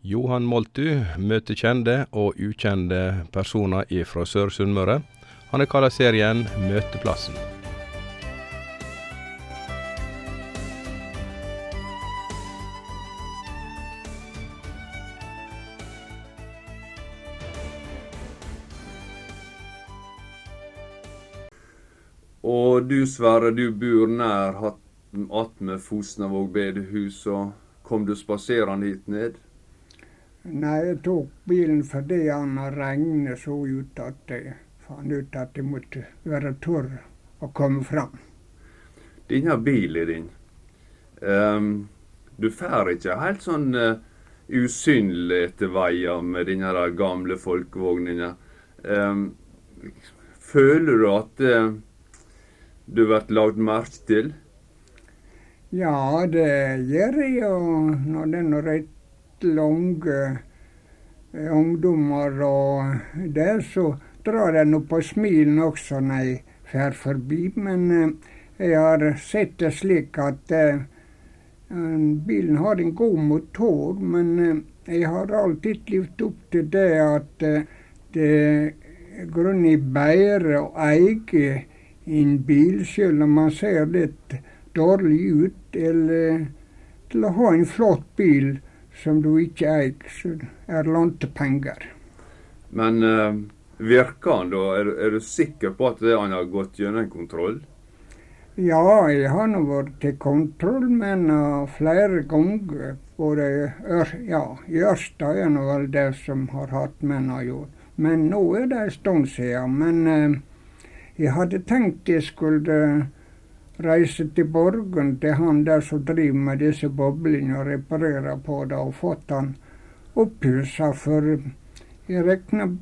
Johan Moltu møter kjente og ukjente personer ifra Sør Sunnmøre. Han har kalt serien Møteplassen. Og du Sverre, du bor nær attmed Fosnavåg bedehus, og kom du spaserende hit ned? Nei, jeg tok bilen fordi han regnet så ut at jeg fant ut at jeg måtte være tørr å komme fram. Denne bilen din, um, du får ikke helt sånn uh, usynlig etter veier med denne gamle folkevognen. Um, føler du at uh, du blir lagd merke til? Ja, det gjør jeg. Og når det er rett lange eh, ungdommer og der så drar jeg nå på smilen også når jeg fer forbi. Men eh, jeg har sett det slik at eh, bilen har en god motor, men jeg har alltid levd opp til det at det er grunnen bedre å eie en bil, selv om man ser litt dårlig ut, eller til å ha en flott bil som du ikke eier, som er lånte penger. Men uh, virker han da? Er, er, du sikker på at han har gått gjennom en kontroll? Ja, jeg har nå vært til kontroll, men uh, flere ganger. Både ja, i Ørsta er nå vel det som har hatt med å gjøre. Men nå er det en stund siden. Men uh, jeg hadde tenkt jeg skulle reise til Borgen, til han der som driver med disse boblene og reparerer på det, og fått han oppussa, For jeg regner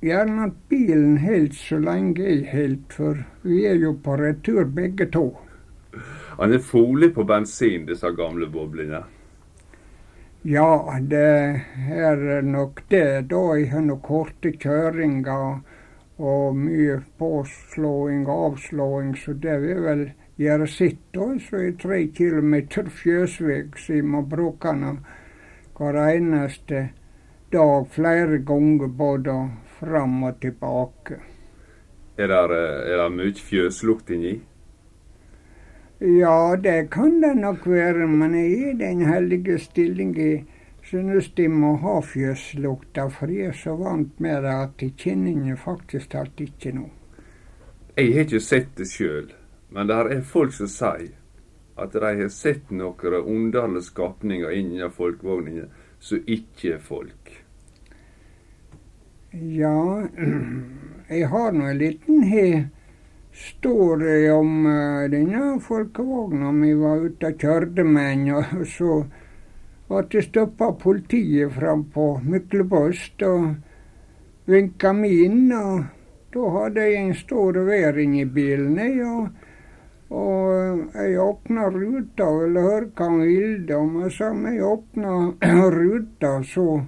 gjerne at bilen helt så lenge jeg helt, for vi er jo på retur begge to. Han er folig på bensin, disse gamle boblene? Ja, det er nok det. Da jeg har nok korte kjøringer og mye påslåing og avslåing, så det er vel gjøre sitt. da, Så er tre kilometer må bruke hver eneste dag flere ganger både fram og tilbake. Er det, er mye fjøslukt inni? Ja, det kan det nok være, men jeg er i den heldige stilling jeg synes de må ha fjøslukta, for jeg er så vant med det at jeg kjenner faktisk alt ikke noe. Jeg har ikke sett det sjøl, men det er folk som sier at de har sett noen underlige skapninger innen folkevogninger som ikke er folk. Ja, jeg har nå en liten historie om uh, denne folkevogna vi var ute og kjørte med den. Og så ble stoppa politiet fram på Myklebost og vinka meg inn. Og da hadde jeg en stor væring i bilen. Og, og jeg åpna ruta eller hørte han ville. Og som jeg åpna ruta, så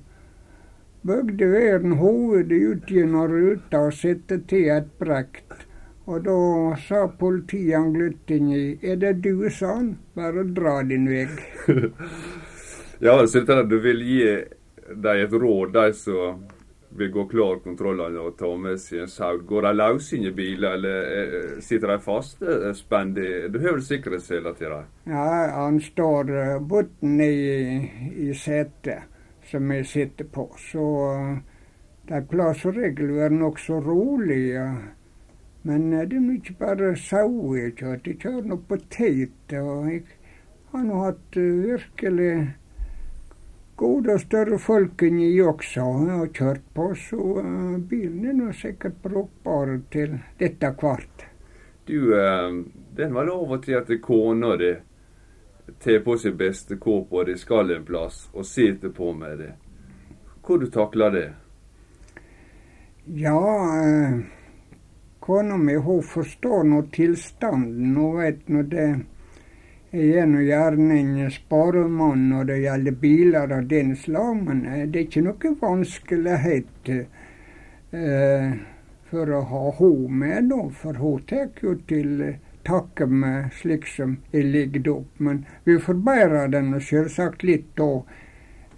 bøgde verden hovedet ut gjennom ruta og satte til et brekt. Og da sa politiet i, er det du, sa han, bare dra din vei. ja, så du vil gi dem et råd, de som vil gå klar kontrollene og ta med seg en sau. Går de løs i biler, eller sitter de fast spent? Du har sikkerhetsseler til dem? Ja, han står bunnen i, i setet som jeg sitter på. Så de pleier som regel å være nokså rolige. Men det er ikke bare sauer jeg kjører. Jeg kjører nå potet. Og jeg har nå hatt virkelig gode og større folk enn jeg også har kjørt på. Så bilen er nå sikkert brukbar til dette hvert. Du, den var lov til at kona di tar på seg bestekåpa di, skal en plass, og sitter på med det. Hvor du takler det? Ja, eh, kona mi hun forstår nå tilstanden. Hun vet nå det. Jeg er nå gjerne en sparemann når det gjelder biler av den slag, men det er ikke noe vanskelighet eh, for å ha henne med, da. For hun tar jo til takke med slik som jeg ligger opp. Men vi forbedrer den selvsagt litt da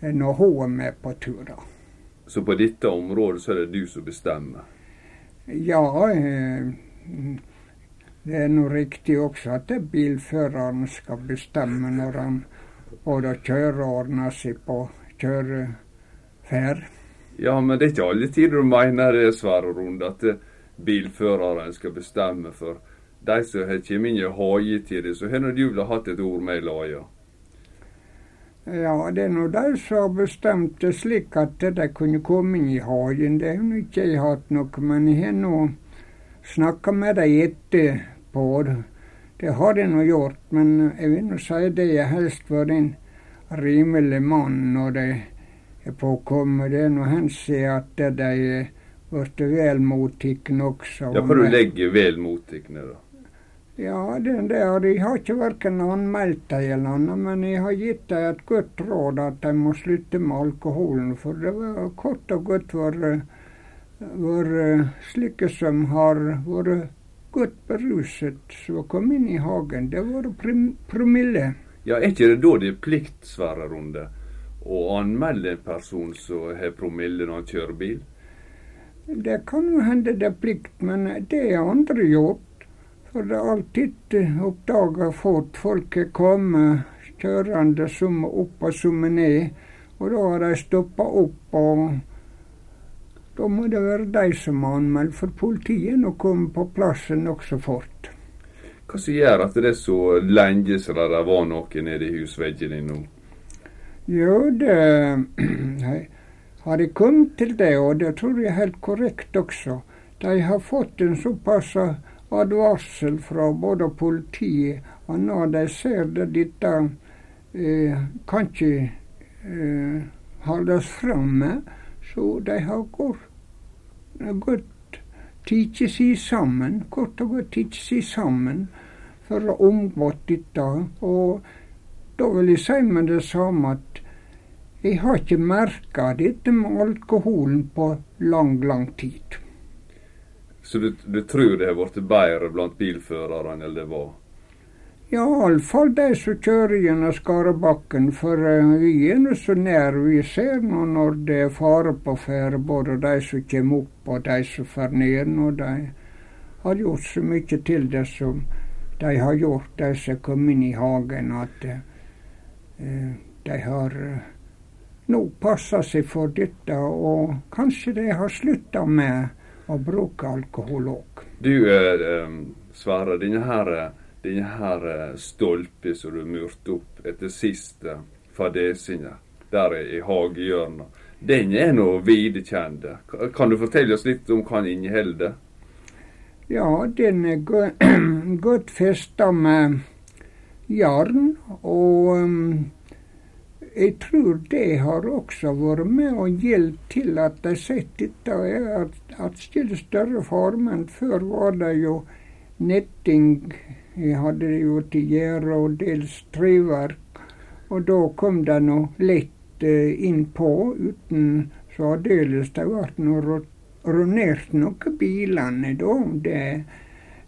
når hun er med på turer. Så på dette området så er det du som bestemmer? Ja, eh, det er nå riktig også at er bilføreren skal bestemme når han både ordner seg på kjøreferd. Ja, men det er ikke alle tider du mener det, Sverre Runde, at bilføreren skal bestemme for de som har kommet inn i haie til det, så har du vel hatt et ord med i laget? Ja, det er nå de som har bestemt det slik at de kunne komme inn i hagen. Det har ikke jeg hatt noe, men jeg har nå snakka med dem etterpå. Det har de nå gjort, men jeg vil nå si det er helst for en rimelig mann når de er påkommet. Det er nå hensyn at de blitt vel mottatt også. Ja, hva du legger vel mottatt, da? Ja, det der, de har ikke verken anmeldt dem eller annet, men jeg har gitt dem et godt råd at de må slutte med alkoholen. For det var kort og godt vært slike som har vært godt beruset, som kom inn i hagen. Det var promille. Ja, Er ikke det da det er plikt, Sverre Runde, å anmelde en person som har promille når han kjører bil? Det kan jo hende det er plikt, men det er andre gjort. For det er alltid oppdaga fort folk er kommet kjørende som opp og som ned. Og da har de stoppa opp, og da må det være de som har anmeldt, for politiet nå kommer på plassen nokså fort. Hva som gjør at det er så lenge siden det var noe nede i husveggen din nå? Jo, det har jeg kommet til det, og det tror jeg er helt korrekt også. De har fått en såpass advarsel fra både politiet og når de ser det dette eh, kan ikke eh, holdes framme, så de har gått, gått tatt seg sammen, kort og godt tatt seg sammen for å omgå dette. Og da vil jeg si med det samme at jeg har ikke merka dette med alkoholen på lang, lang tid. Så du, du tror det har blitt bedre blant bilførerne enn det var? Ja, iallfall de som kjører gjennom Skarabakken. For uh, vi er nå så nær. Vi ser nå når det er fare på ferde, både de som kommer opp og de som fer ned. Og de har gjort så mye til det som de har gjort, de som kom inn i hagen, at uh, de har uh, nå passa seg for dette. Og kanskje de har slutta med å bruke alkohol òg. Du eh, Sverre, denne her, denne her eh, stolpen som du murte opp etter siste fadesinga der i hagehjørnet, den er nå videkjent. Kan du fortelle oss litt om hva den inneholder? Ja, den er godt festa med jern. Og um, jeg tror det har også vært med og hjulpet til at de sett dette i atskillig større formen. Før var det jo netting. Jeg hadde jo til gjøre og dels treverk. Og da kom det nå lett eh, innpå uten så aldeles det ble ronert noen bilene da. Det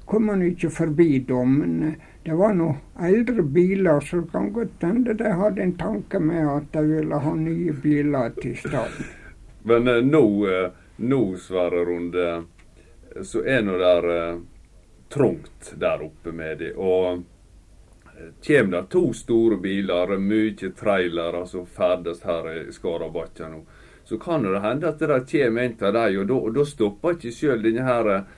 kom man ikke forbi da. men eh, det var nå eldre biler, så det kan godt hende de hadde en tanke med at de ville ha nye biler til staden. Men eh, nå, eh, nå, Sverre Runde, så er nå der trangt der oppe med det. Og eh, kommer det to store biler, mye trailere som ferdes her i Skarabakkja nå, så kan det hende at det kommer en av dem, og da stopper ikke sjøl denne her eh,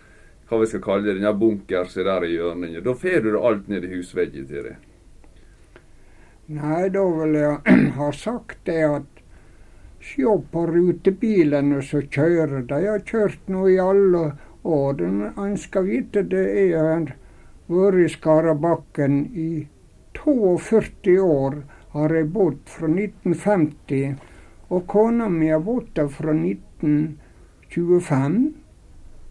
hva vi skal kalle det, denne bunkersen der i hjørnet. Da får du det alt ned i husveggen til deg. Nei, da vil jeg ha sagt det at Se på rutebilene som kjører. De har kjørt nå i alle år. En skal vite det er har vært i Skarabakken i 42 år. Har jeg bodd fra 1950. Og kona mi har bodd der fra 1925.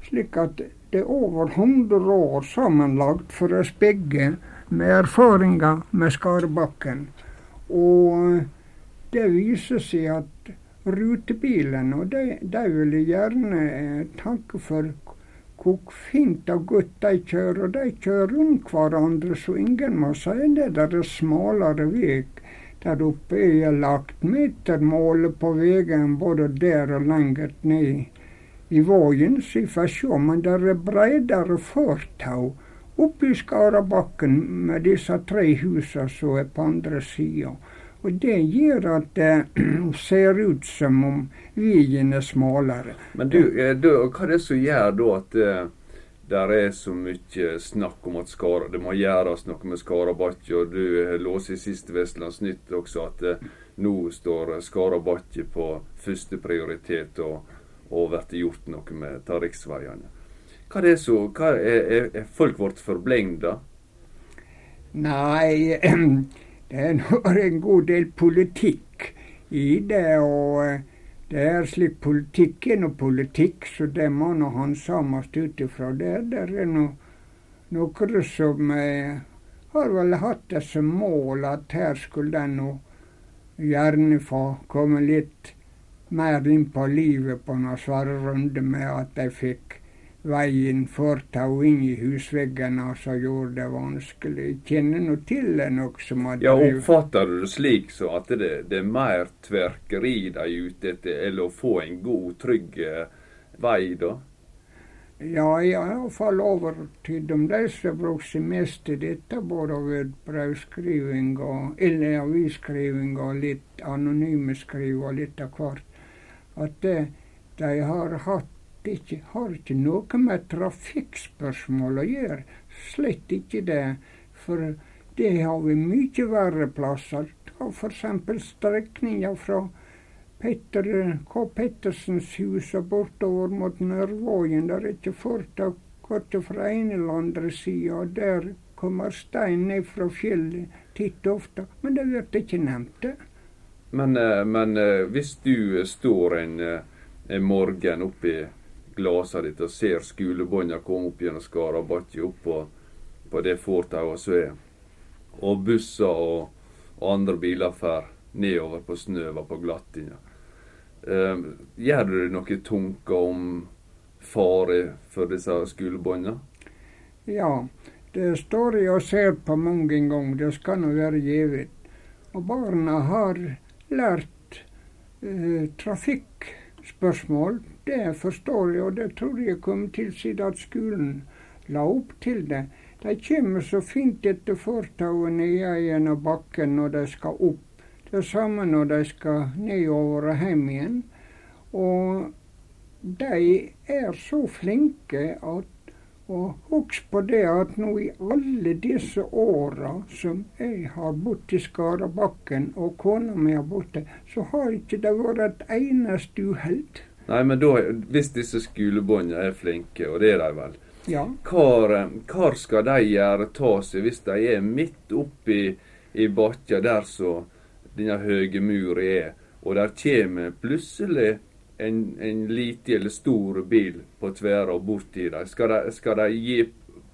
Slik at det er over 100 år sammenlagt for oss begge med erfaringer med Skarabakken. Og det viser seg at rutebilene, de, de vil gjerne eh, takke for hvor fint og de kjører. De kjører rundt hverandre, så ingen må si det der er smalere vei. der oppe er lagt metermålet på veien både der og lenger ned i veien, så jeg får se. Men det er bredere fortau oppe i Skarabakken med disse tre husene som er på andre sida. Og det gjør at det ser ut som om veien er smalere. Men du, du, hva er det som gjør da at det er så mye snakk om at Skara, det må gjøres noe med Skarabakke. Og du låste i siste Vestlandsnytt også at eh, nå står Skarabakke på førsteprioritet og, og blir gjort noe med riksveiene. Hva er det så, hva er, er, er folk blitt forblenda? Nei, det er en god del politikk i det. og det er slik politikk er nå politikk, så det må nå handsames ut ifra det. Det er nå noen som eh, har vel hatt det som mål at her skulle den nå gjerne få komme litt mer inn på livet på noen svære Runde med at de fikk veien fortau inn i husveggene som gjorde det vanskelig. Jeg kjenner nå til det nok som at Ja, Oppfatter du det slik så at det, det er mer tverkeri de er ute etter, eller å få en god, trygg eh, vei, da? Ja, jeg har iallfall overtydd om de som brukte seg mest til dette, både ved brevskriving og eller avisskriving og litt anonyme skriv og litt av hvert, at det, de har hatt ikke, har ikke noe med trafikkspørsmål å gjøre. Slett ikke det. For det har vi mye verre plasser. Ta f.eks. strekninga fra Petter K. Pettersens hus og bortover mot Nørvågen. Der er ikke fortau korte fra ene eller andre sida. Der kommer stein ned fra fjellet titt og ofte. Men det blir ikke nevnt, det. Men, eh, men, eh, hvis du står en, eh, en morgen oppi glaset ditt og ser skolebånda komme opp gjennom Skarabakke opp på, på det fortauet som er, og busser og, og andre biler fer nedover på snøva på glattinga. Eh, gjør du deg noen tanker om fare for disse skolebånda? Ja, det står jeg og ser på mange ganger. Det skal nå være givet. Og barna har lært eh, trafikkspørsmål det forstår jeg, og det tror jeg kommer til siden at skolen la opp til det. De kommer så fint etter fortauet nede gjennom bakken når de skal opp. Det samme når de skal nedover og hjem igjen. Og de er så flinke at og husk på det at nå i alle disse åra som jeg har bodd i Skarabakken, og kona mi har bodd der, så har ikke det vært et eneste uhell. Nei, men da, hvis disse skolebåndene er flinke, og det er de vel, ja. hvor, hvor, skal de gjøre ta seg hvis de er midt oppi i bakken der som denne høye muren er, og der kommer plutselig en, en liten eller stor bil på tverra borti dem? Skal, de, skal de gi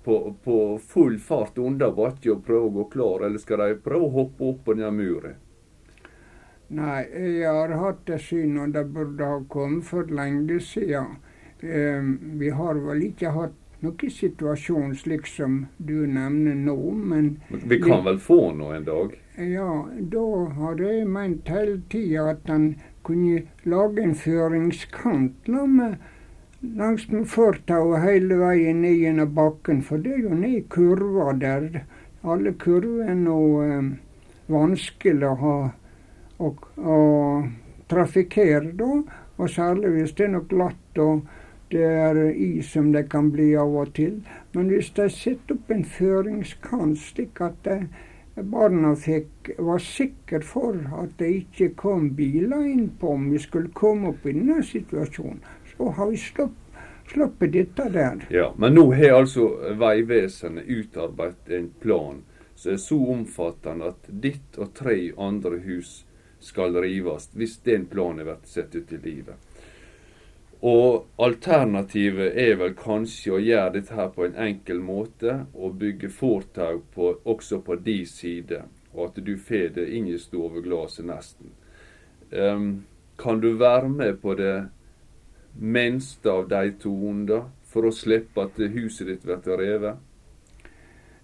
på, på full fart under bakken og prøve å gå klar, eller skal de prøve å hoppe opp på denne muren? Nei, jeg har hatt det synet, og det burde ha kommet for lenge siden. Eh, vi har vel ikke hatt noen situasjon slik som du nevner nå, men Vi kan vel få noe en dag? Ja, da har jeg ment hele tida at en kunne lage en føringskant la med langs med fortauet hele veien ned gjennom bakken, for det er jo ned kurver der. Alle kurver er nå eh, vanskelig å ha å, og trafikkere, da. Og særlig hvis det er noe glatt og det er is som det kan bli av og til. Men hvis de setter opp en føringskant slik at det, barna fikk, var sikre for at det ikke kom biler inn på om vi skulle komme opp i denne situasjonen, så har vi sluppet sluppet dette der. Ja, Men nå har altså Vegvesenet utarbeidet en plan som er så omfattende at ditt og tre andre hus skal rives, hvis den planen blir satt ut i livet. Og alternativet er vel kanskje å gjøre dette her på en enkel måte, og bygge fortau også på de side, og at du får det inn i stoveglasset nesten. Um, kan du være med på det minste av de to onda, for å slippe at huset ditt blir revet?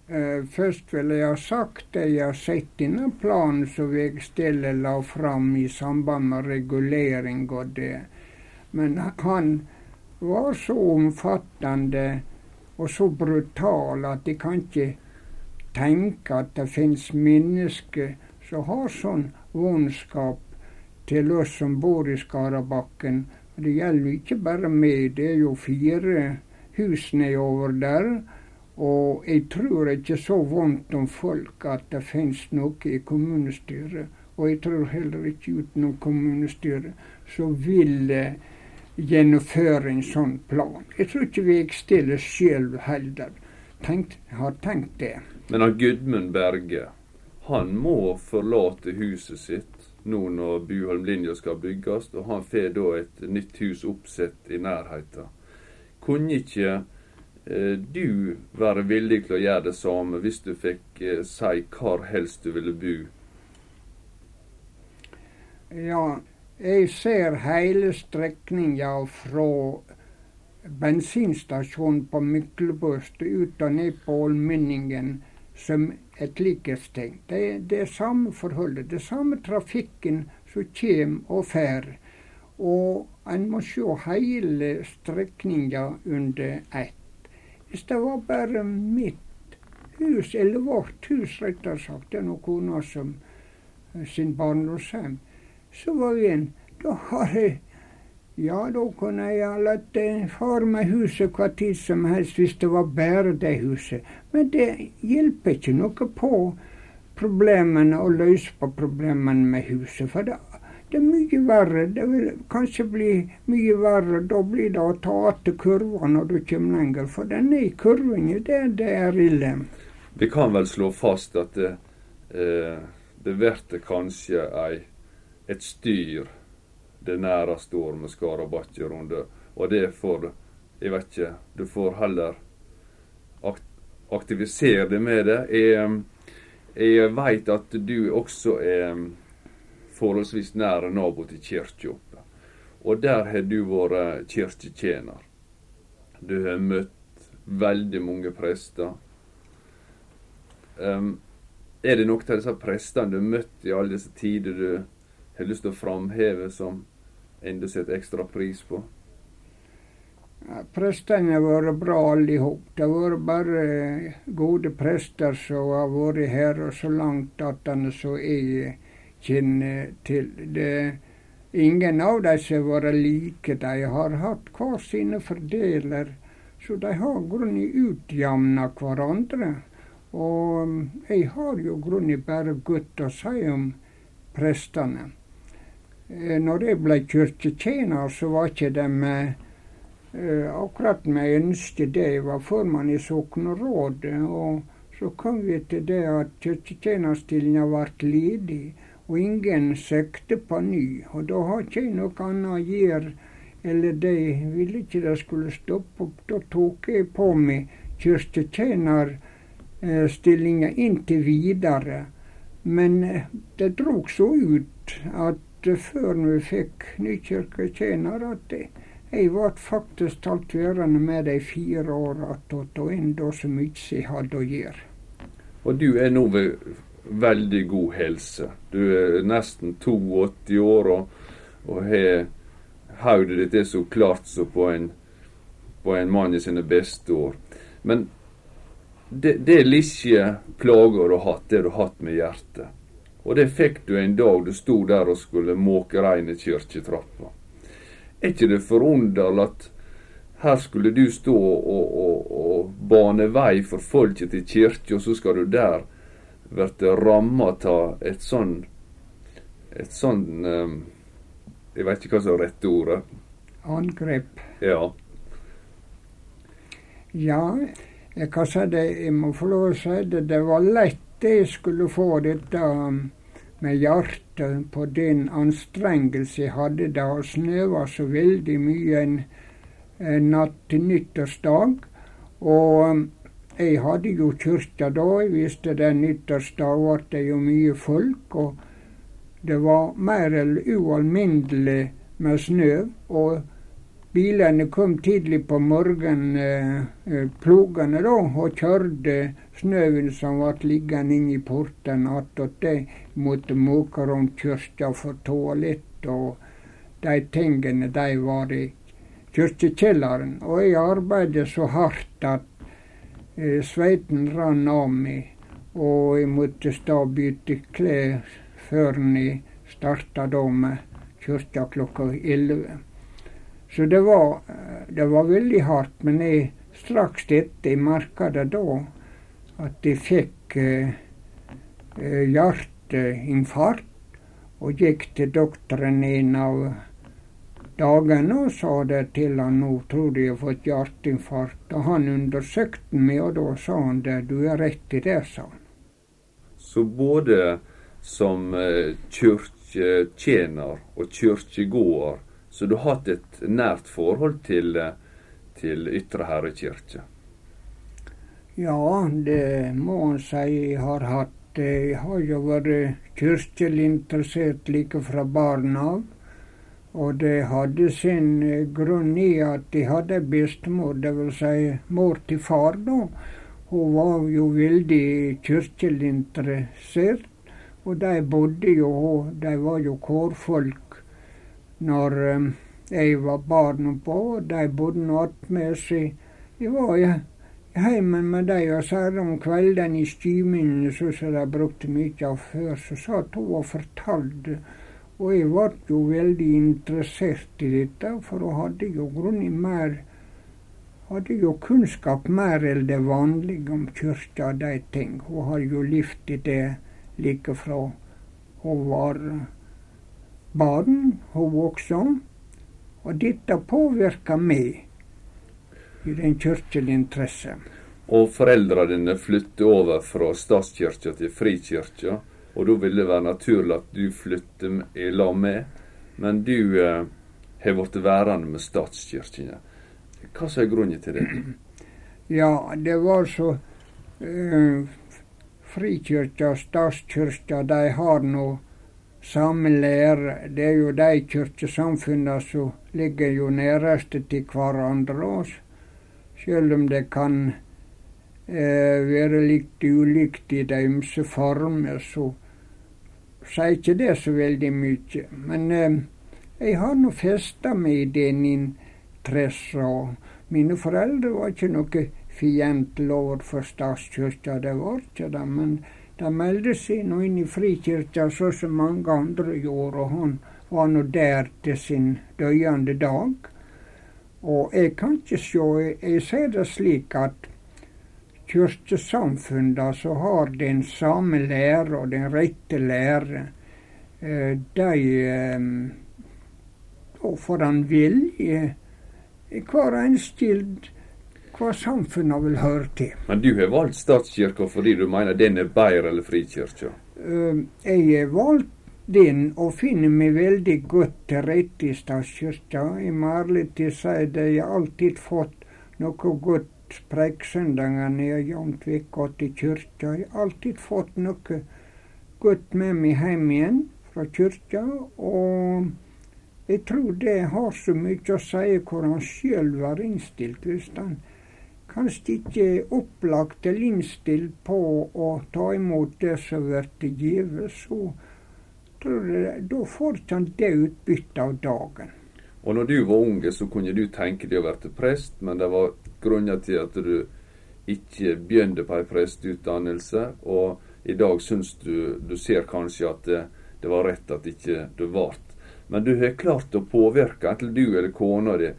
Eh, først vil jeg ha sagt at jeg har sett denne planen som Vegstille la fram i samband med regulering og det. Men han var så omfattende og så brutal at jeg kan ikke tenke at det finnes mennesker som har sånn vondskap til oss som bor i Skarabakken. Det gjelder ikke bare meg, det er jo fire hus nedover der. Og jeg tror ikke så vondt om folk at det finnes noe i kommunestyret, og jeg tror heller ikke utenom kommunestyret, som vil gjennomføre en sånn plan. Jeg tror ikke vi stiller sjøl heller tenkt, har tenkt det. Men han Gudmund Berge, han må forlate huset sitt nå når Buholmlinja skal bygges, og han får da et nytt hus oppsett i nærheten. Kunne ikke Eh, du være villig til å gjøre det samme hvis du fikk eh, si hvor helst du ville bo? Ja, jeg ser hele strekninga fra bensinstasjonen på Myklebust ut og ned på Ålmynningen som et likhetstegn. Det er det samme forholdet, det samme trafikken som kommer og fer. Og en må se hele strekninga under ett. Hvis det var bare mitt hus, eller vårt hus, rettere sagt, det er noe kona som eh, sin barndomshjem, så var en Da har jeg ja, da kunne jeg latt far meg huset hva tid som helst hvis det var bare det huset. Men det hjelper ikke noe på problemene og løse på problemene med huset. For det det er mye verre. Det vil kanskje bli mye verre. Da blir det å ta igjen kurva når du kommer lenger. For den i kurven, det, det er ille. Vi kan vel slå fast at det, eh, det blir kanskje ei, et styr det næreste år med Skarabakkje-runde. Og det får Jeg vet ikke. Du får heller aktivisere det med det. Jeg, jeg veit at du også er forholdsvis nær nabo til kirka. Og der har du vært kirketjener. Du har møtt veldig mange prester. Um, er det noen av disse prestene du har møtt i alle disse tider du har lyst til å framheve som enda setter ekstra pris på? Ja, prestene har vært bra alle i hop. Det har vært bare gode prester som har vært her og så langt at han så er kjenner til. Det ingen av dem som har vært like. De har hatt hver sine fordeler, så de har grunnet utjamna hverandre. Og um, jeg har jo grunnet bare godt å si om prestene. Eh, når jeg ble kirketjener, så var ikke det med Uh, akkurat med ønske det. Jeg var formann i soknerådet. Og så kom vi til det at kirketjenerstillinga ble ledig og ingen søkte på ny. Og da har ikke jeg noe annet å gjøre. Eller de ville ikke det skulle stoppe opp. Da tok jeg på meg kirketjenerstillinga inntil videre. Men eh, det drog så ut at eh, før vi fikk ny kirketjener, at jeg ble faktisk talt værende med de fire åra og enda så mye jeg hadde å gjøre. Og du er nå ved veldig god helse. Du er nesten 82 år og, og hodet ditt er så klart som på en, på en mann i sine beste år. Men det, det ikke plager du har hatt, det du har hatt med hjertet. Og det fikk du en dag du sto der og skulle måke rein i kirketrappa. Er ikke det forunderlig at her skulle du stå og, og, og bane vei for folket til kirka, og så skal du der blir ramma av et sånn et sånn um, Jeg vet ikke hva som er rette ordet. Angrep. Ja. Ja, jeg kan si det, jeg må få lov å si det. Det var lett jeg skulle få dette um, med hjertet på den anstrengelse jeg hadde da det snøva så veldig mye en, en natt til nyttårsdag. Og um, jeg hadde jo kyrkja da. Jeg visste den nyttårsdag ble det jo mye folk. Og det var mer eller ualminnelig med snø. Og bilene kom tidlig på morgenen, eh, plogene da, og kjørte snøen som ble liggende inne i porten. Attåt de måtte måke rundt kirka for toalett og de tingene de var i kirkekjelleren. Og jeg arbeidet så hardt at eh, sveiten rann av meg, og jeg måtte stå og bytte klær før jeg starta med kirka klokka elleve. Så det var, det var veldig hardt. Men jeg straks etter merka det da, at jeg fikk eh, eh, hjerteinfarkt, og gikk til doktoren en av dagene og sa det til han nå tror jeg har fått hjerteinfarkt. Og han undersøkte meg, og da sa han det. Du er rett i det, sa han. Så både som eh, kirketjener og kirkegåer så du har hatt et nært forhold til, til Ytre Herre kirke? Ja, det må en si jeg har hatt. Jeg har jo vært kirkelig interessert like fra barn av. Og det hadde sin grunn i at de hadde bestemor, dvs. Si mor til far, da. Hun var jo veldig kirkelig interessert. Og de bodde jo, de var jo kårfolk når eh, jeg var barn på. De bodde attmed seg. De var i heimen med de, og særlig om kveldene i stimene, som de brukte mye av før, så satt hun og fortalte. Og jeg ble jo veldig interessert i dette, for hun hadde jo grunnlig mer hadde jo kunnskap mer enn det vanlige om kyrkja og de ting. Hun har jo levd i det like fra hun var barn, hun også. Og dette påvirker meg i den kirkelige interesse. Og foreldra dine flytter over fra statskirka til frikirka, og da vil det være naturlig at du flytter i lag med, men du eh, har blitt værende med statskirkene. Hva er grunnen til det? Ja, det var så eh, Frikirka og statskirka, de har nå samme lære. Det er jo de kirkesamfunnene som ligger jo nærest til hverandre. Selv om det kan eh, være litt ulikt i de ymse former, så sier ikke det så veldig mye. Men eh, jeg har nå festa meg i den interesse. Og mine foreldre var ikke noe fiendtlige overfor statskirka, det var ikke det. men de meldte seg nå inn i frikirka sånn som mange andre gjorde, og han var nå der til sin døyende dag. Og jeg kan ikke se Jeg ser det slik at kirkesamfunna som har den samme lære og den rette lære, eh, de eh, Da får han vilje hver enskild hva samfunnet vil høre til. Men du har valgt statskirka fordi du mener den er bedre eller frikirka? Uh, jeg har valgt den og finner meg veldig godt til rette i statskirka. Jeg må ærlig til si det, jeg har alltid fått noe godt jevnt vekk gått i kirka. Jeg har alltid fått noe godt med meg hjem igjen fra kirka. Og jeg tror det har så mye å si hvor han sjøl var innstilt. hvis han kanskje ikke opplagt eller innstilt på å ta imot det som blir gitt, så tror jeg da får han det utbyttet av dagen. Og når du var unge, så kunne du tenke deg å bli prest, men det var grunner til at du ikke begynte på en prestutdannelse, og i dag syns du du ser kanskje at det, det var rett at ikke du ble. Men du har klart å påvirke, enten du eller kona di,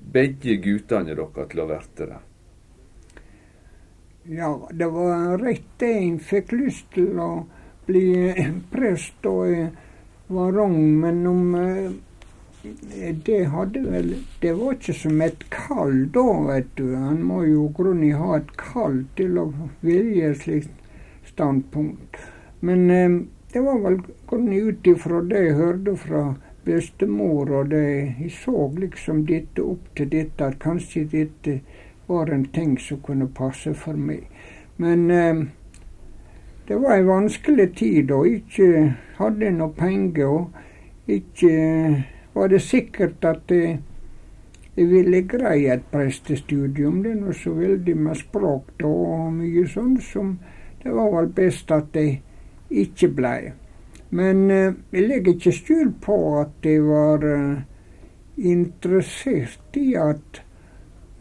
begge guttene deres til å bli det. Ja, det var rett det En fikk lyst til å bli prest og var ung, men om eh, det hadde vel Det var ikke som et kall da, vet du. Han må jo grunnig ha et kall til å vilje et slikt standpunkt. Men eh, det var vel grunnig ut ifra det jeg hørte fra bestemor, og det jeg så liksom dette opp til dette, at kanskje dette var en ting som kunne passe for meg. Men eh, det var ei vanskelig tid, og ikke hadde noe penger. Og ikke var det sikkert at jeg jeg ville greie et prestestudium. Det er noe så veldig med språk da, og mye sånn som det var vel best at jeg ikke blei. Men eh, jeg legger ikke skjul på at jeg var eh, interessert i at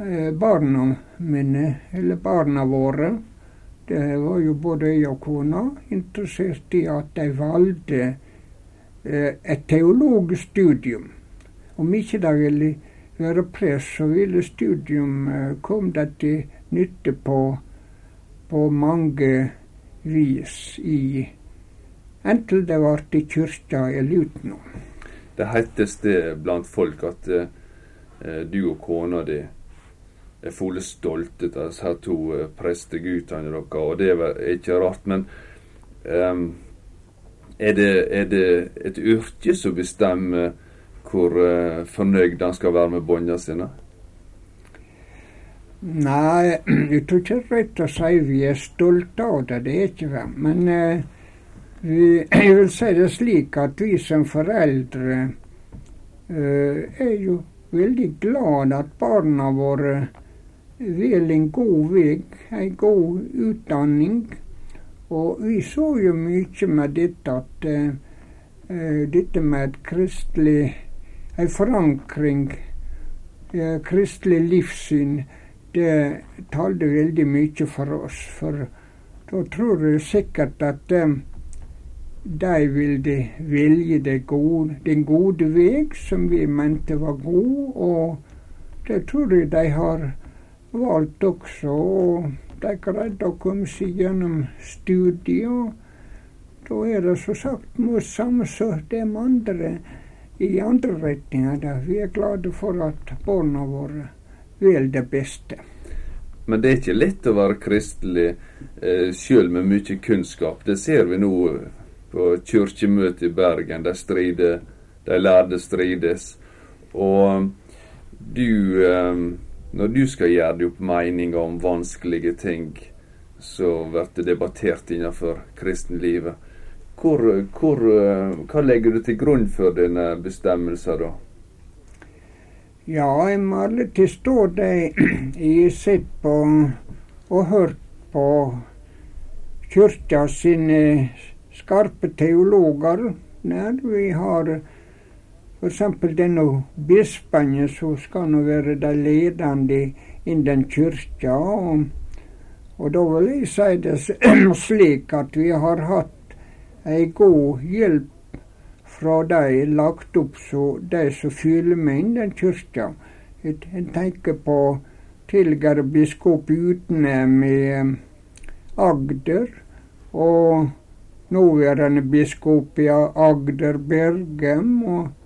eh, barna mine, eller barna våre, det var jo både jeg og kona, interessert i at de valgte et teologisk studium. Om ikke det ville være prest, så ville studium eh, komme det til nytte på, på mange vis i Enten det var i kyrkja eller utenom. Det hetes det blant folk at eh, du og kona di er fulle stolte av disse her to eh, presteguttene deres, og det er ikke rart. Men um, er, det, er, det, et yrke som bestemmer hvor uh, fornøyd han skal være med båndene sine? Nei, jeg tror ikke rett å si vi er stolte av det. Det er ikke det. Men uh, vi, jeg vil si det slik at vi som foreldre uh, er jo veldig glad at barna våre vil en god vei, en god utdanning. Og vi så jo mye med dette at uh, dette med kristelig en forankring, uh, kristelig livssyn, det talte veldig mye for oss. For da tror jeg sikkert at uh, de ville velge gode, den gode vei, som vi mente var god. Og det tror jeg de har valgt også. Og de greide å komme seg gjennom studiet. Da er det som sagt mot samme som de andre i andre retninger. Vi er glade for at barna våre vil det beste. Men det er ikke lett å være kristelig eh, sjøl med mye kunnskap. Det ser vi nå på kirkemøtet i Bergen. De strider, de lærde strides. Og du eh, når du skal gjøre deg opp meninger om vanskelige ting som blir debattert innenfor kristenlivet, hvor, hvor, eh, hva legger du til grunn for dine bestemmelser da? Ja, jeg må alltid stå det jeg sett på og hørt på kyrkja sine skarpe teologer, når vi har F.eks. denne bispene som skal nå være de ledende innen kyrkja. Og, og da vil jeg si det slik at vi har hatt ei god hjelp fra de lagt opp så de som fyller med innen kyrkja. Jeg tenker på tidligere biskop Utnem i Agder. og nåværende biskop i Agder Bergem. og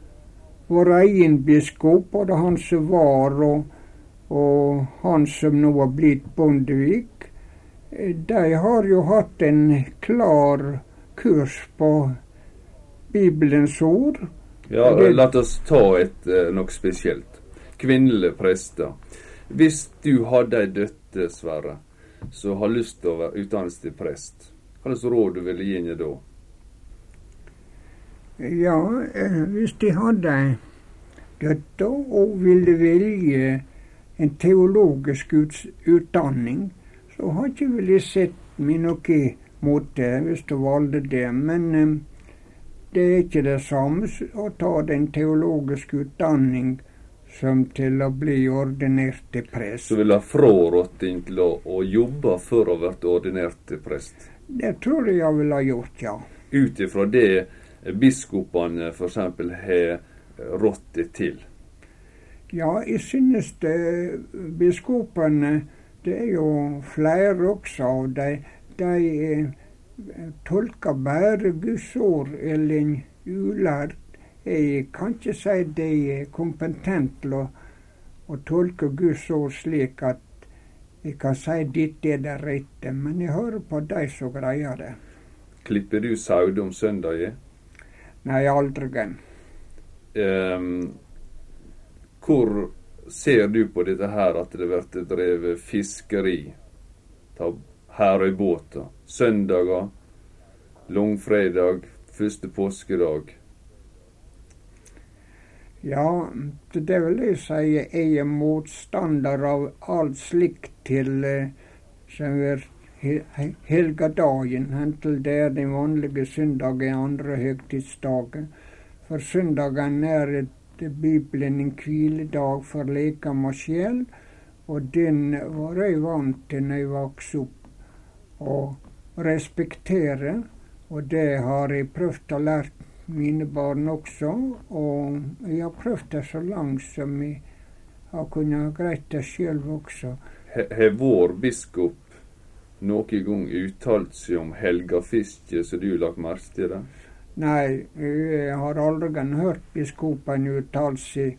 vår egen biskop, både han som var og, og han som nå har blitt Bondevik, de har jo hatt en klar kurs på Bibelens ord. Ja, La oss ta et uh, noe spesielt. Kvinnelige prester. Hvis du hadde ei døtter, Sverre, som har lyst til å være utdannet til prest, hva slags råd du ville gi henne da? Ja, eh, hvis de hadde ei døtter og ville velge en teologisk utdanning, så har ikke vel sett meg mot det hvis du valgte det. Men eh, det er ikke det samme å ta den teologiske utdanning som til å bli ordinert til prest. Så vil ha frarådt deg til å, å, jobbe for å bli ordinert til prest? Det tror jeg jeg ville ha gjort, ja. Ut ifra det biskopene f.eks. har rått det til? Ja, jeg synes det biskopene Det er jo flere også av dem. De eh, tolker bare Guds ord eller ulært. Jeg kan ikke si de er kompetent til å, å tolke Guds ord slik at jeg kan si dette er det rette, men jeg hører på de som greier det. Klipper du saude om søndagen? Nei, aldri. Um, hvor ser du på dette her at det blir drevet fiskeri av Herøybåter? Søndager, langfredag, første påskedag? Ja, det vil jeg si jeg er motstander av alt slikt til eh, som helgedagen, hentil det er den vanlige søndagen andre høgtidsdager. For søndagen er etter Bibelen en hviledag for lekam og sjel, og den var jeg vant til når jeg vokste opp å respektere. Og det har jeg prøvd å lære mine barn også. Og jeg har prøvd det så langt som jeg har kunnet greie det sjøl også. Har vår biskop noen gang uttalt seg om helgafiske, så du har lagt merke til det? Nei, jeg har aldri hørt biskopen uttale seg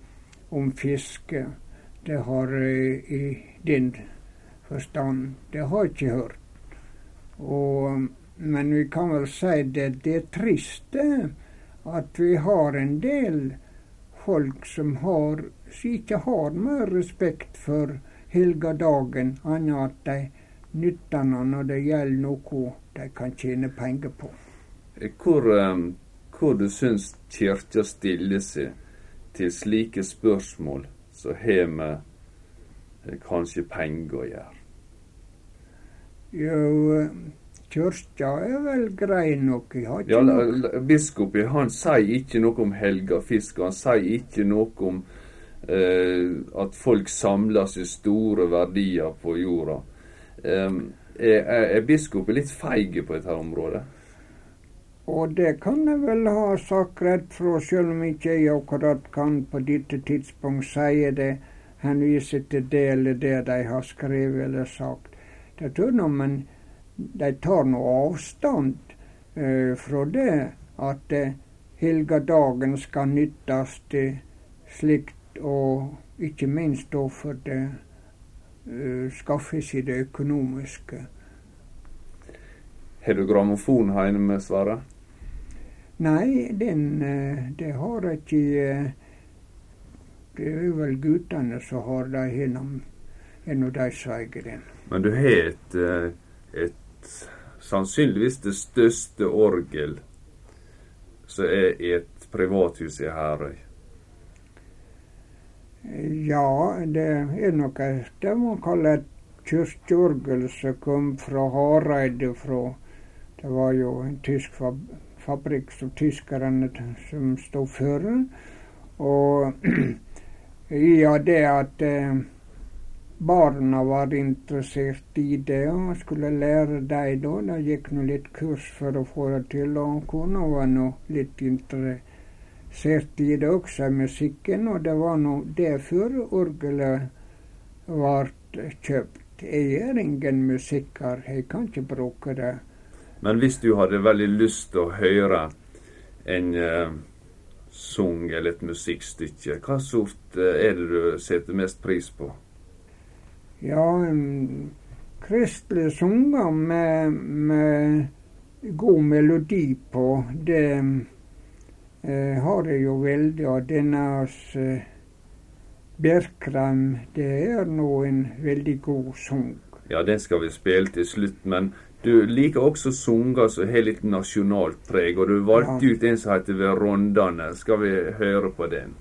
om fiske. Det har jeg i din forstand. Det har jeg ikke hørt. Og, men vi kan vel si det, det er trist, at vi har en del folk som, har, som ikke har mer respekt for helgadagen, annet at de nytter den når det gjelder noe de kan tjene penger på. Hvor, um, hvor du syns Kirka stiller seg til slike spørsmål som har med eh, kanskje penger å gjøre? Jo, kirka er vel grei nok. ja, Biskopen han sier ikke noe om helga fisk. Han sier ikke noe om eh, at folk samler seg store verdier på jorda. Eh, er, er biskopen litt feig på dette området? Og det kan jeg vel ha sagt rett fra, selv om ikke jeg akkurat kan på dette tidspunkt si det, Han viser til det eller det de har skrevet eller sagt. Det tror jeg, men de tar nå avstand eh, fra det at eh, helgedagen skal nyttes til slikt, og ikke minst da for det skaffe seg det økonomiske. Har du grammofon hjemme, Sverre? Nei, den, eh, det har jeg ikke. Eh, det er vel guttene som har det gjennom, gjennom de som eier den. Men du har et, eh, et sannsynligvis det største orgel som er i et privathus i Herøy. Ja, det er noe det man kaller et kirkeorgel som kom fra Hareide fra Det var jo en tysk fabrikk som tyskerne som sto for. Og ja, det at eh, barna var interessert i det og skulle lære dem da. Det gikk nå litt kurs for å få det til, og kona var nå litt interessert i det også, musikken. Og det var nå derfor orgelet ble kjøpt. Jeg er ingen musiker, jeg kan ikke bruke det. Men hvis du hadde veldig lyst til å høre en uh, sang eller et musikkstykke, hva sort uh, er det du setter mest pris på? Ja, kristelige sanger med, med, god melodi på, det eh, har det jo veldig. Og denne eh, Bjerkram, det er nå en veldig god sang. Ja, den skal vi spille til slutt, men du liker også sanger som har litt nasjonalt preg, og du valgte ja. ut en som heter Ved rondane. Skal vi høre på den?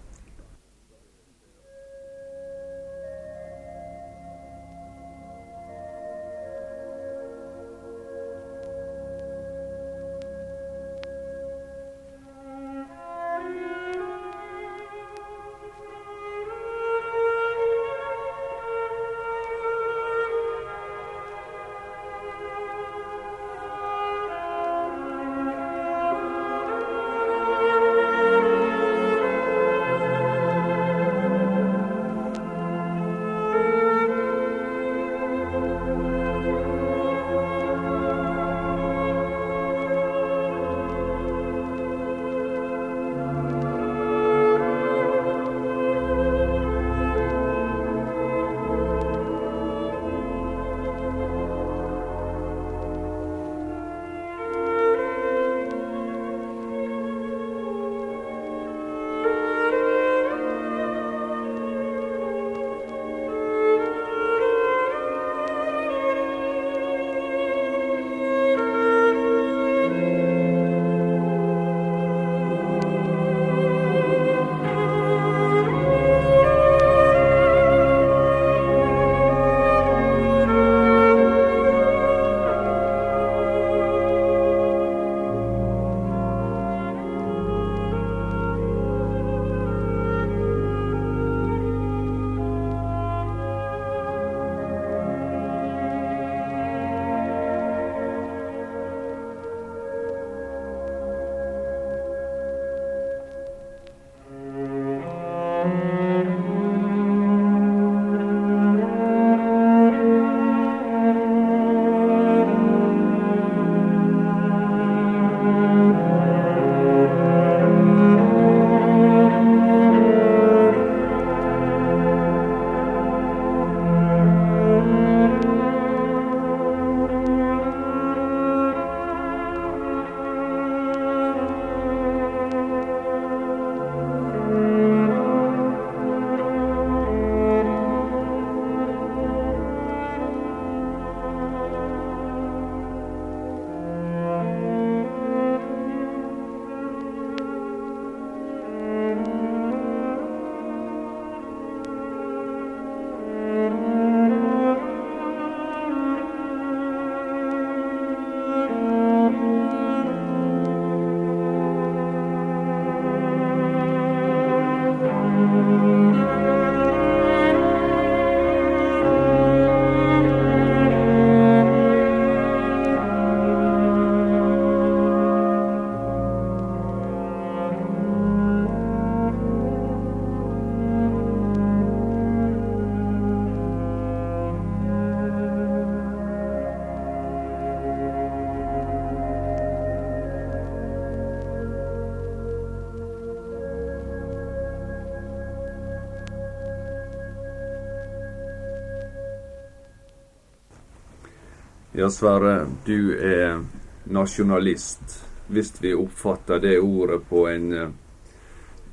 Ja, Sverre, du er nasjonalist. Hvis vi oppfatter det ordet på en,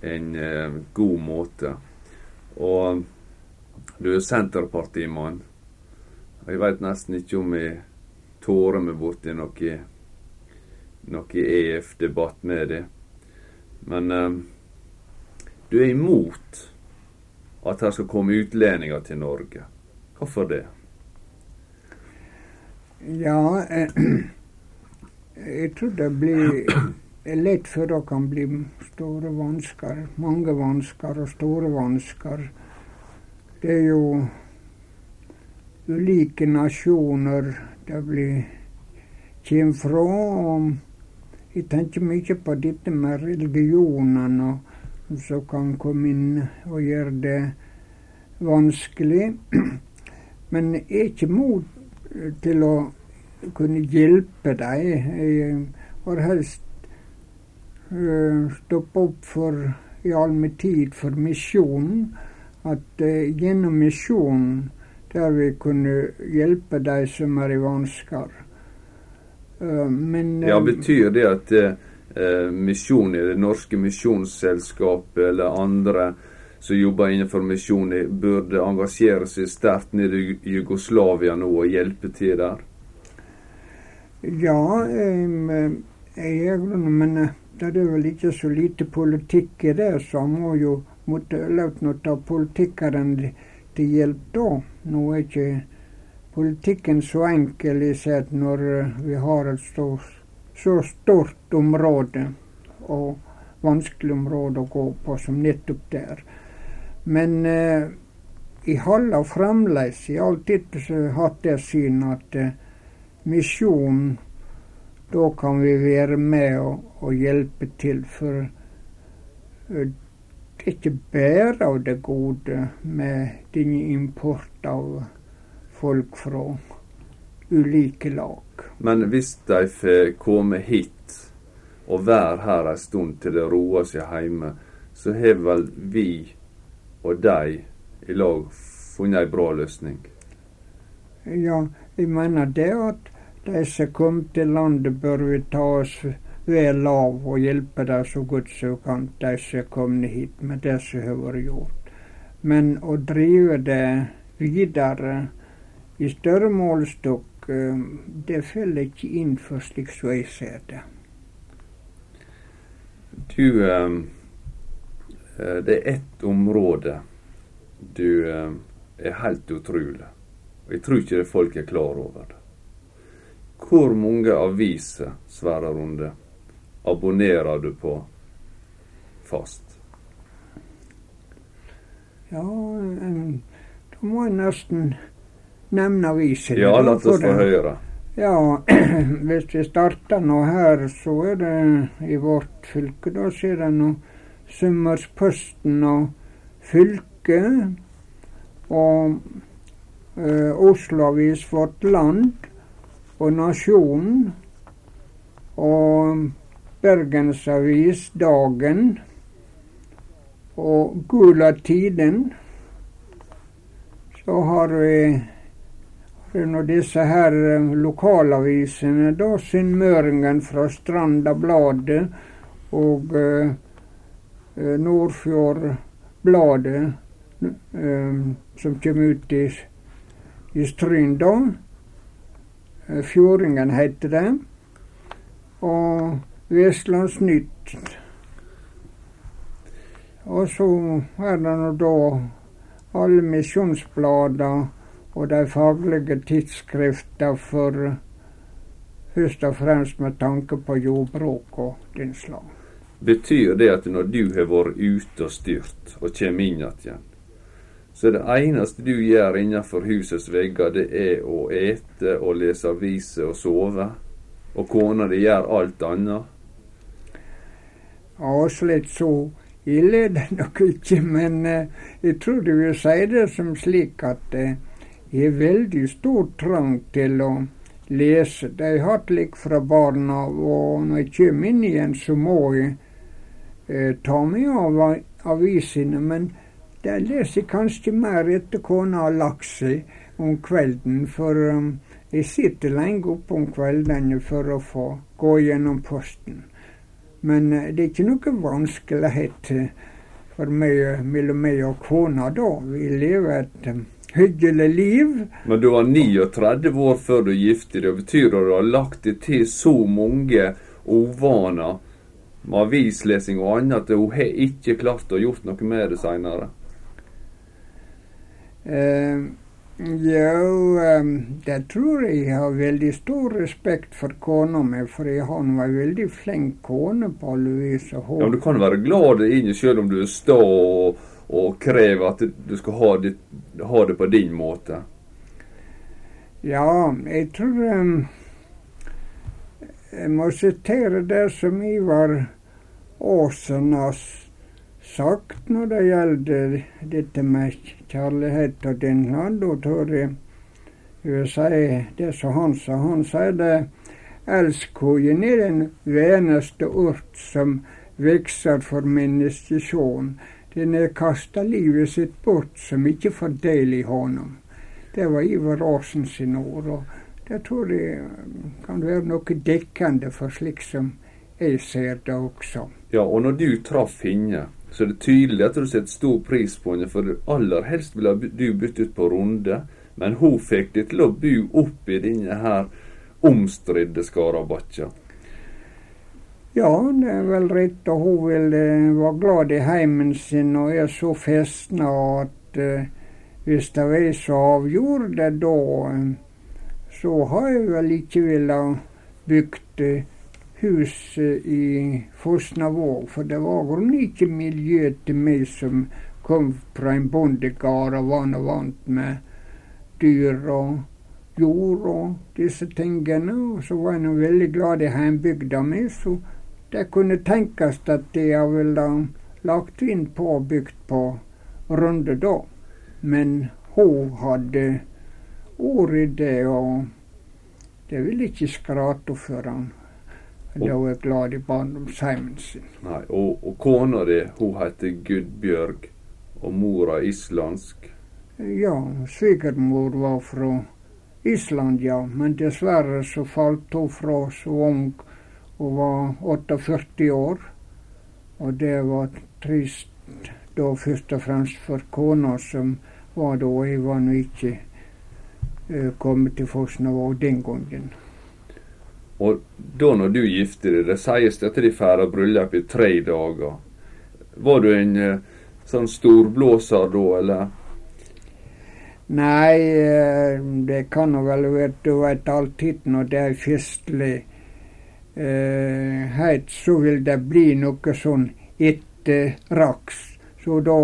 en uh, god måte. Og du er Senterpartimann. Og Jeg veit nesten ikke om jeg tårer meg borti noe, noe EF-debatt med det. Men uh, du er imot at det skal komme utlendinger til Norge. Hvorfor det? Ja, eh, jeg tror det blir lett for det kan bli store vansker. Mange vansker og store vansker. Det er jo ulike nasjoner det blir kommer fra. Og jeg tenker mye på dette med religionene som kan komme inn og gjøre det vanskelig. Men jeg er ikke mot til å kunne hjelpe deg. Har helst uh, stoppe opp for i all min tid for misjonen at uh, gjennom misjonen der vi kunne hjelpe de som er i vansker. Uh, men Ja, Betyr det at eh, misjon i Det norske misjonsselskapet eller andre som jobber innenfor misjon, burde engasjere seg sterkt nede i Jugoslavia nå og hjelpe til der? Ja, jeg er det, men det er vel ikke så lite politikk i det, så han må jo måtte løpe politikkeren til hjelp da. Nå er ikke politikken så enkel i seg når vi har et så, så stort område og vanskelig område å gå på som nettopp der. Men eh, jeg holder fremdeles i har alltid hatt det synet at eh, misjon da kan vi være med og, og hjelpe til. For uh, ikke bare av det gode med denne import av folk fra ulike lag. Men hvis de får komme hit og være her en stund til det roer seg hjemme, så har vel vi og de i lag funnet en bra løsning? Ja, jeg mener det at de som kom til landet, bør vi ta oss vel av og hjelpe dem så godt som vi kan, de som er kommet hit, med det som har vært gjort. Men å drive det videre i større målestokk, eh, det faller ikke inn for slik som jeg ser det. Du eh, Det er ett område du er helt utrolig. Og jeg tror ikke det folk er klar over det. Hvor mange aviser, Sverre Runde, abonnerer du på fast? Ja, da må jeg nesten nevne aviser. Ja, la oss få høre. Ja, hvis vi starter nå her, så er det i vårt fylke, da ser det nå Summersposten og Fylket og eh, Oslo Avis Vårt Land og Nasjonen og Bergensavis Dagen og Gula Tiden. Så har vi nå disse her eh, lokalavisene, da Sunnmøringen fra Stranda Bladet og uh, Nordfjord Bladet, uh, som kommer ut i, i Stryn da. Eh, Fjordingen heter det. Og Vestlandsnytt. Og så er det nå da alle misjonsbladene og de faglige tidsskriftene for først og fremst med tanke på jordbruk og den slag. Betyr det at når du har vært ute og styrt og kommer inn igjen, så det eneste du gjør innenfor husets vegger, det er å ete og lese aviser og sove. Og kona di gjør alt annet. Ja, slett så ille er det nok ikke, men eh, jeg tror du vil si det som slik at eh, jeg har veldig stor trang til å lese. Det har jeg hatt litt fra barna av, og når jeg kommer inn igjen, så må jeg eh, ta meg av avisene. men der leser jeg kanskje mer etter kona har lagt seg om kvelden, for um, Jeg sitter lenge oppe om kveldene for å få gå gjennom posten. Men uh, det er ikke noe vanskelighet for meg, mellom meg og kona da. Vi lever et um, hyggelig liv. Men du var 39 år før du giftet deg. Det betyr at du har lagt deg til så mange ovaner med avislesing og annet at hun har ikke klart å gjort noe med det seinere? Uh, jo, um, det tror jeg jeg har veldig stor respekt for kona mi, for jeg har en veldig flink kone på alle vis. Ja, men Du kan være glad i det selv om du står og, og krever at du skal ha det, ha det, på din måte? Ja, jeg tror um, Jeg må sitere det som Ivar Aasen har sagt når det gjelder dette med kjærlighet og din land. Da tror jeg jeg vil si det som han sa. Han sier det elskogen er den veneste ort som vokser for menneskesjån. Den er kasta livet sitt bort som ikke får del i honom. Det var Ivar Aasen sine ord. og Det tror jeg kan være noe dekkende for slik som jeg ser det også. Ja, og når du traff henne, så er det tydelig at du setter stor pris på henne, for aller helst ville du bytte ut på Runde. Men hun fikk deg til å bo opp i denne her omstridte Skarabakkja. Ja, det er vel rett. Og hun ville uh, være glad i heimen sin og er så festna at uh, hvis det er så avgjorde det da, uh, så har jeg vel ikke villet bygd hus i Fosnavåg, for det var vel ikke miljø til meg som kom fra en bondegard og var vant med dyr og jord og disse tingene. Og så var jeg veldig glad i heimbygda mi, så det kunne tenkes at jeg ville lagt inn på og bygd på Runde da. Men hun hadde ord i det, og det ville ikke skrate for han. Da var jeg glad i barndomsheimen sin. Nei, Og, og kona di, hun heter Gudbjørg, og mora islandsk? Ja, svigermor var fra Island, ja. Men dessverre så falt hun fra så ung. Hun var 48 år. Og det var trist da først og fremst for kona, som var da. Jeg var nå ikke uh, kommet til Fosnavåg den gangen. Og da når du gifter deg, det sies at de feirer bryllup i tre dager. Var du en eh, sånn storblåser da, eller? Nei, eh, det kan vel være Du vet alltid når det er festlig eh, heit, så vil det bli noe sånn etter raks. Så da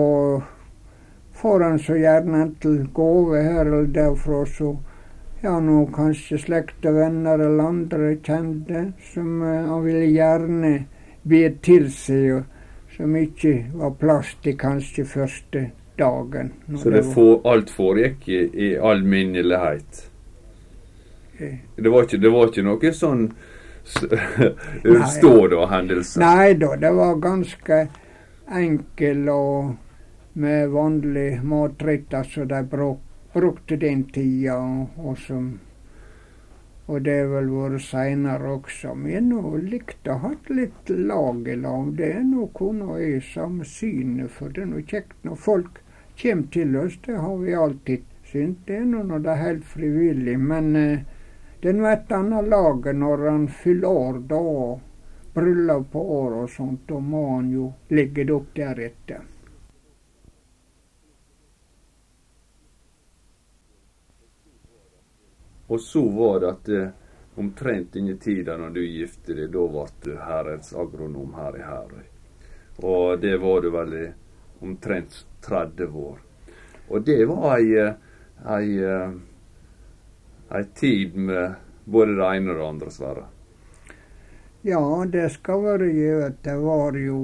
får han så gjerne til gave her eller derfra, så ja, nå kanskje slekt og venner eller andre kjente som han ville gjerne be til seg, og som ikke var plass til kanskje første dagen. Så det for, alt foregikk i, i alminnelighet? Det var, ikke, det var ikke noe sånn ståda-hendelse? Nei da, det var ganske enkel og med vanlig matrett, altså de brukte brukte den tida, og, som og det har vel vært seinere også. Har nå likt å ha litt lag i lag. Det er nå og jeg samme synet, for det er nå kjekt når folk kommer til oss. Det har vi alltid syntes. Det er nå når det er helt frivillig. Men eh, det er nå et annet lag når han fyller år, da. Bryllup på år og sånt. Da må han jo ligge det opp deretter. Og så var det at eh, omtrent denne tida når du gifte deg, da ble du Herrens agronom her i Herøy. Og det var du vel i omtrent 30 år. Og det var ei, eh, ei, eh, ei tid med både det ene og det andre, Sverre. Ja, det skal være gjort. Det var jo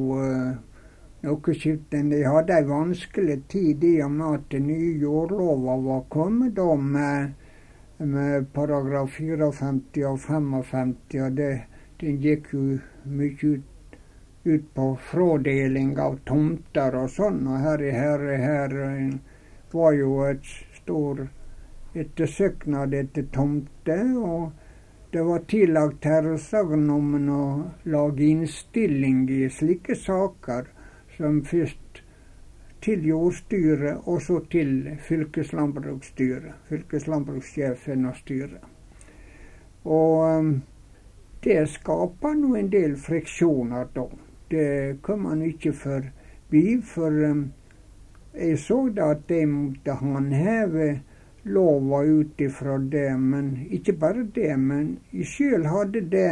noe skiftende. De hadde ei vanskelig tid i og med at den nye jordlova var kommet da med med paragraf 54 og 55, og det, den gikk jo mye ut, ut på frådeling av tomter og sånn. Og her Herre her var jo et stor ettersøknad etter tomte. og det var tillagt herredsagnommen å lage innstilling i slike saker, som først til jordstyret og så til fylkeslandbruksstyret. Fylkeslandbrukssjefen og styret. Og um, det skaper nå en del friksjoner, da. Det kan man ikke forbi, for um, jeg så da at de måtte håndheve lova ut ifra det. Men ikke bare det, men jeg sjøl hadde det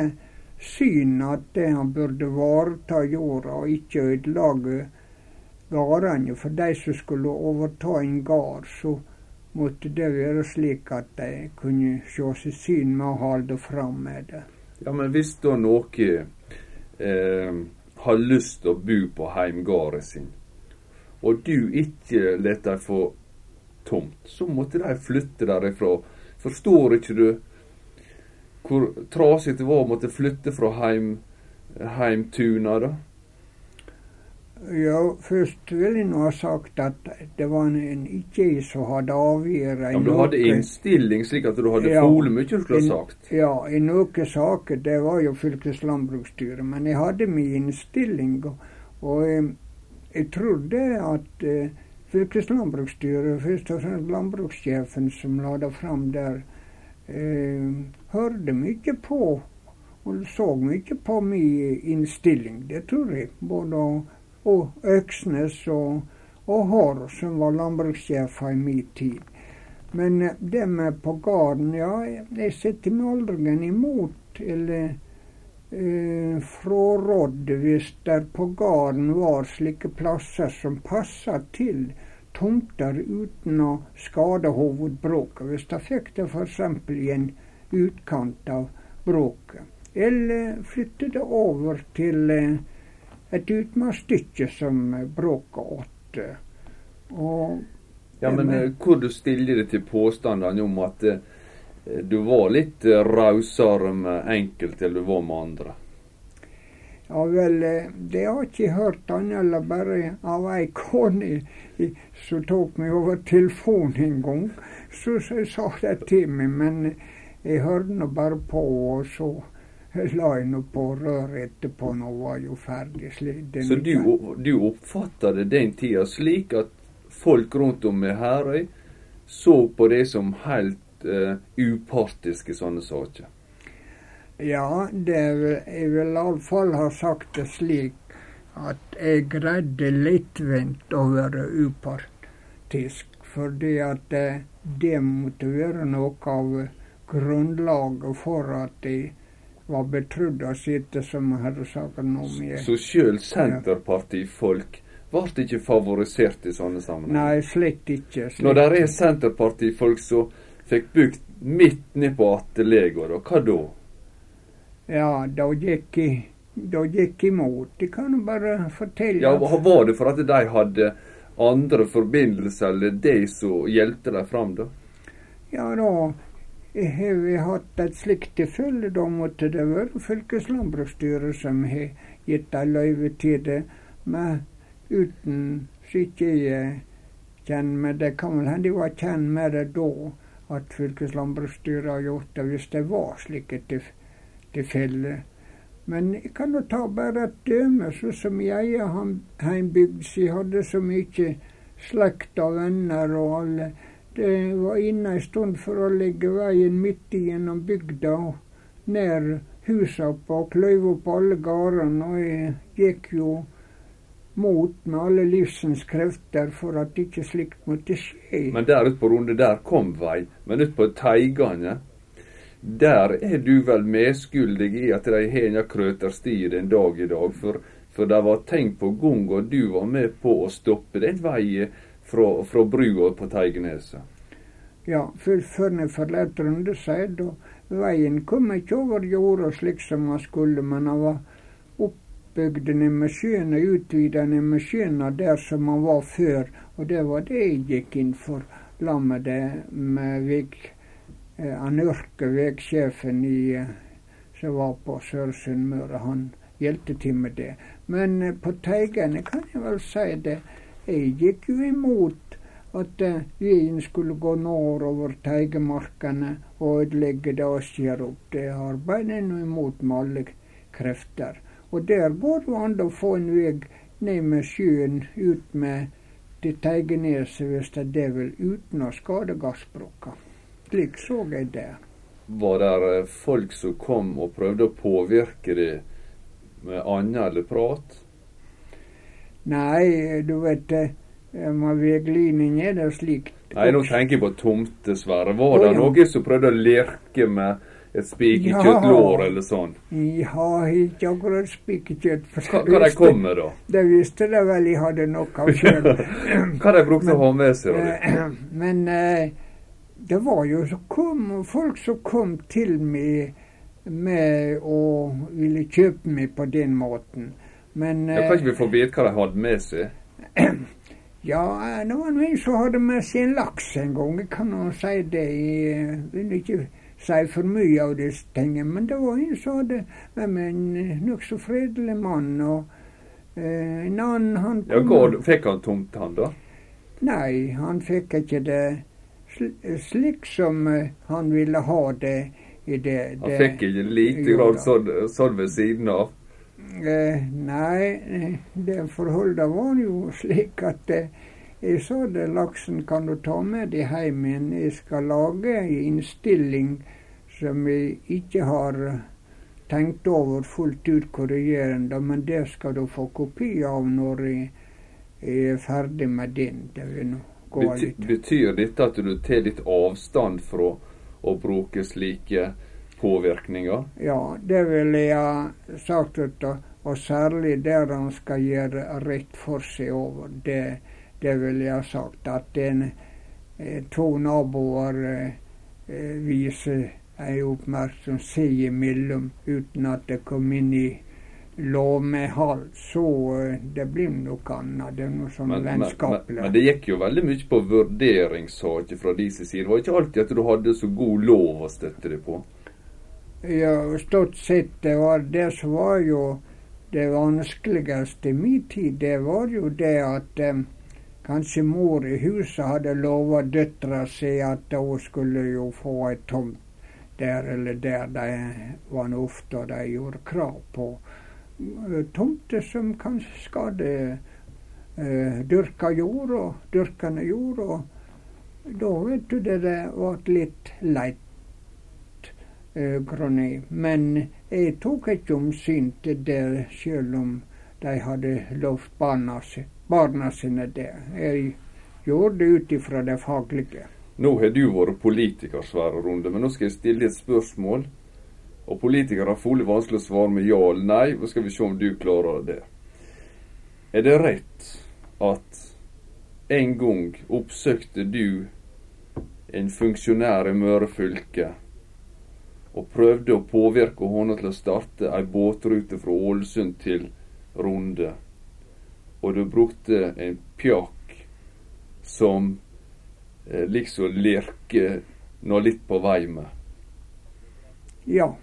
syn at han burde vareta jorda og ikke ødelage gardene. For de som skulle overta en gård, så måtte det være slik at de kunne se seg syn med å holde fram med det. Ja, Men hvis da noen eh, har lyst til å bo på heimgården sin, og du ikke lar dem få tomt. Så måtte de flytte derifra. Forstår ikke du hvor trasig det var å måtte flytte fra heim, heimtuna, da? Ja, først vil jeg nå ha sagt at det var en, ikke som hadde avgjort Ja, du hadde innstilling, slik at du hadde ja, fole mye du skulle ha sagt? Ja, i noen saker. Det var jo fylkeslandbruksstyret. Men jeg hadde min innstilling, og, og jeg, jeg trodde at eh, fylkeslandbruksstyret, først og fremst landbrukssjefen som la det fram der, eh, hørte mye på og så mye på min innstilling. Det tror jeg. Både og Øksnes og, og Hår, som var landbrukssjefer i min tid. Men eh, det med på gården, ja, jeg setter meg aldri imot. eller eh, frarådde hvis der på gården var slike plasser som passa til tomter uten å skade hovedbråket. Hvis de fikk det f.eks. i en utkant av bråket. Eller flytte det over til eh, et utmarksstykke som bråket åtte. ja, men men hvor du stiller det til påstandene om at eh, du var litt rausere med enkelte enn du var med andre? Ja vel, det har ikke hørt annet enn bare av ei kone som tok meg over telefonen en gang. Så, så sa det til meg, men jeg hørte nå bare på, og så la jeg nå på røret etterpå når jeg var jo ferdig. Så du, du oppfatta det den tida slik at folk rundt om i Herøy så på det som helt uh, upartiske sånne saker? Ja, det, jeg vil iallfall ha sagt det slik at jeg greide lettvint å være upartisk. Fordi at det, det måtte være noe av grunnlaget for at jeg var betrodd å sitt som herresakonom. Så sjøl Senterpartifolk ble ikke favorisert i sånne sammenhenger? Nei, slett ikke. Slett. Når det er Senterpartifolk som fikk bygd midt ned på atelegård, hva da? Ja, da gikk jeg da gikk imot. Jeg kan bare fortelle Ja, Var det for at de hadde andre forbindelser, eller de som hjelpte dem fram, da? Ja, da har vi hatt et slikt tilfelle. Da måtte det være fylkeslandbruksstyret som har gitt dem løyve til det. Men uten så ikke jeg kjenner med det. Kan vel hende jeg var kjent med det da, at fylkeslandbruksstyret har gjort det, hvis det var slike tilfeller. Men jeg kan jo ta bare et døme, sånn som jeg egen heimbygd. Så jeg hadde så mye slekt og venner og alle. Det var inne ei stund for å legge veien midt igjennom bygda, nær husa på, kløyva på alle gårdene. Og jeg gikk jo mot med alle livsens krefter for at ikke slikt måtte skje. Men der ute på Runde, der kom vei. Men ute på Teigane der er du vel medskyldig i at de har en krøtersti den dag i dag. For, for det var tenkt på gang, og du var med på å stoppe den veien fra, fra brua på Teigeneset. Ja, før jeg forlot Rundeseid, og veien kom ikke over jorda slik som man skulle, men den var oppbygd med sjøen og utvida med sjøen der som han var før. Og det var det jeg gikk inn for, sammen med det med Vig, Eh, han Ørke, eh, som var på Sør-Sunnmøre, han hjelpte til med det. Men eh, på Teigene kan jeg vel si det. Jeg gikk jo imot at uh, vinen skulle gå nordover teigemarkene og ødelegge det Asker opp. Det arbeider en imot med alle krefter. Og der går det an å få en vei ned med sjøen, ut med til Teigeneset hvis det vil, uten å skade gassbrukka. Slik så jeg det. Var det folk som kom og prøvde å påvirke det med annet eller prat? Nei, du vet med veiledning er det slik. Nei, nå tenker jeg på tomtesverre. Var det noen som prøvde å lirke med et spikerkjøttlår ja. eller sånn? Ja, ikke akkurat spikerkjøtt. Hva, hva de kom med, da? Det visste det vel jeg hadde nok av sjøl. hva de brukte å ha med seg? Da? Men eh, det var jo så kom, folk som kom til meg med å ville kjøpe meg på den måten. Men ja, Kan ikke vi få vite hva de hadde med seg? Ja, noen var så hadde med seg en laks en gang. Jeg kan nå si det. Jeg vil ikke si for mye av disse tingene. Men det var en som hadde med meg en nokså fredelig mann. Og eh, en annen han kom, ja, går, Fikk han tomt, han da? Nei, han fikk ikke det slik som eh, han ville ha det. I det, det han fikk ikke lite grann sånn, sånn ved siden av? Eh, nei, det forholdet var jo slik at eh, jeg sa det, laksen kan du ta med deg hjem igjen. Jeg skal lage en innstilling som jeg ikke har tenkt over fullt ut korrigerende, men det skal du få kopi av når jeg er ferdig med din. Det vil gå Bety litt. Betyr dette at du tar litt avstand fra å bruke slike påvirkninger? Ja, det ville jeg sagt. Og særlig der han skal gjøre rett for seg over. Det, det ville jeg sagt. At en, eh, to naboer eh, viser ei oppmerksom seg imellom uten at det kom inn i lovmedhold, så eh, det blir noe annet. Det er noe sånn vennskapelig. Men, men, det gikk jo veldig mye på vurderingssaker fra deres side. Det var ikke alltid at du hadde så god lov å støtte deg på? Ja, stort sett. Det var det som var jo det vanskeligste i min tid. Det var jo det at eh, kanskje mor i huset hadde lova døtra si at hun skulle jo få ei tomt der eller der. De var nå ofte de gjorde krav på eh, tomter som kanskje skade eh, dyrka jord og dyrkende jord. Og da vet du det, det ble litt leit grunni. Men jeg tok ikke omsyn til det, selv om de hadde lovt barna, barna sine det. Jeg gjorde det ut ifra det faglige. Nå har du vært politiker, Sverre Runde, men nå skal jeg stille et spørsmål. Og politikere har fole vanskelig å svare med ja eller nei. Nå skal vi se om du klarer det. Er det rett at en gang oppsøkte du en funksjonær i Møre fylke og prøvde å påvirke henne til å starte ei båtrute fra Ålesund til Runde. Og du brukte en pjakk som eh, liksom Lerke nå litt på vei med. Ja.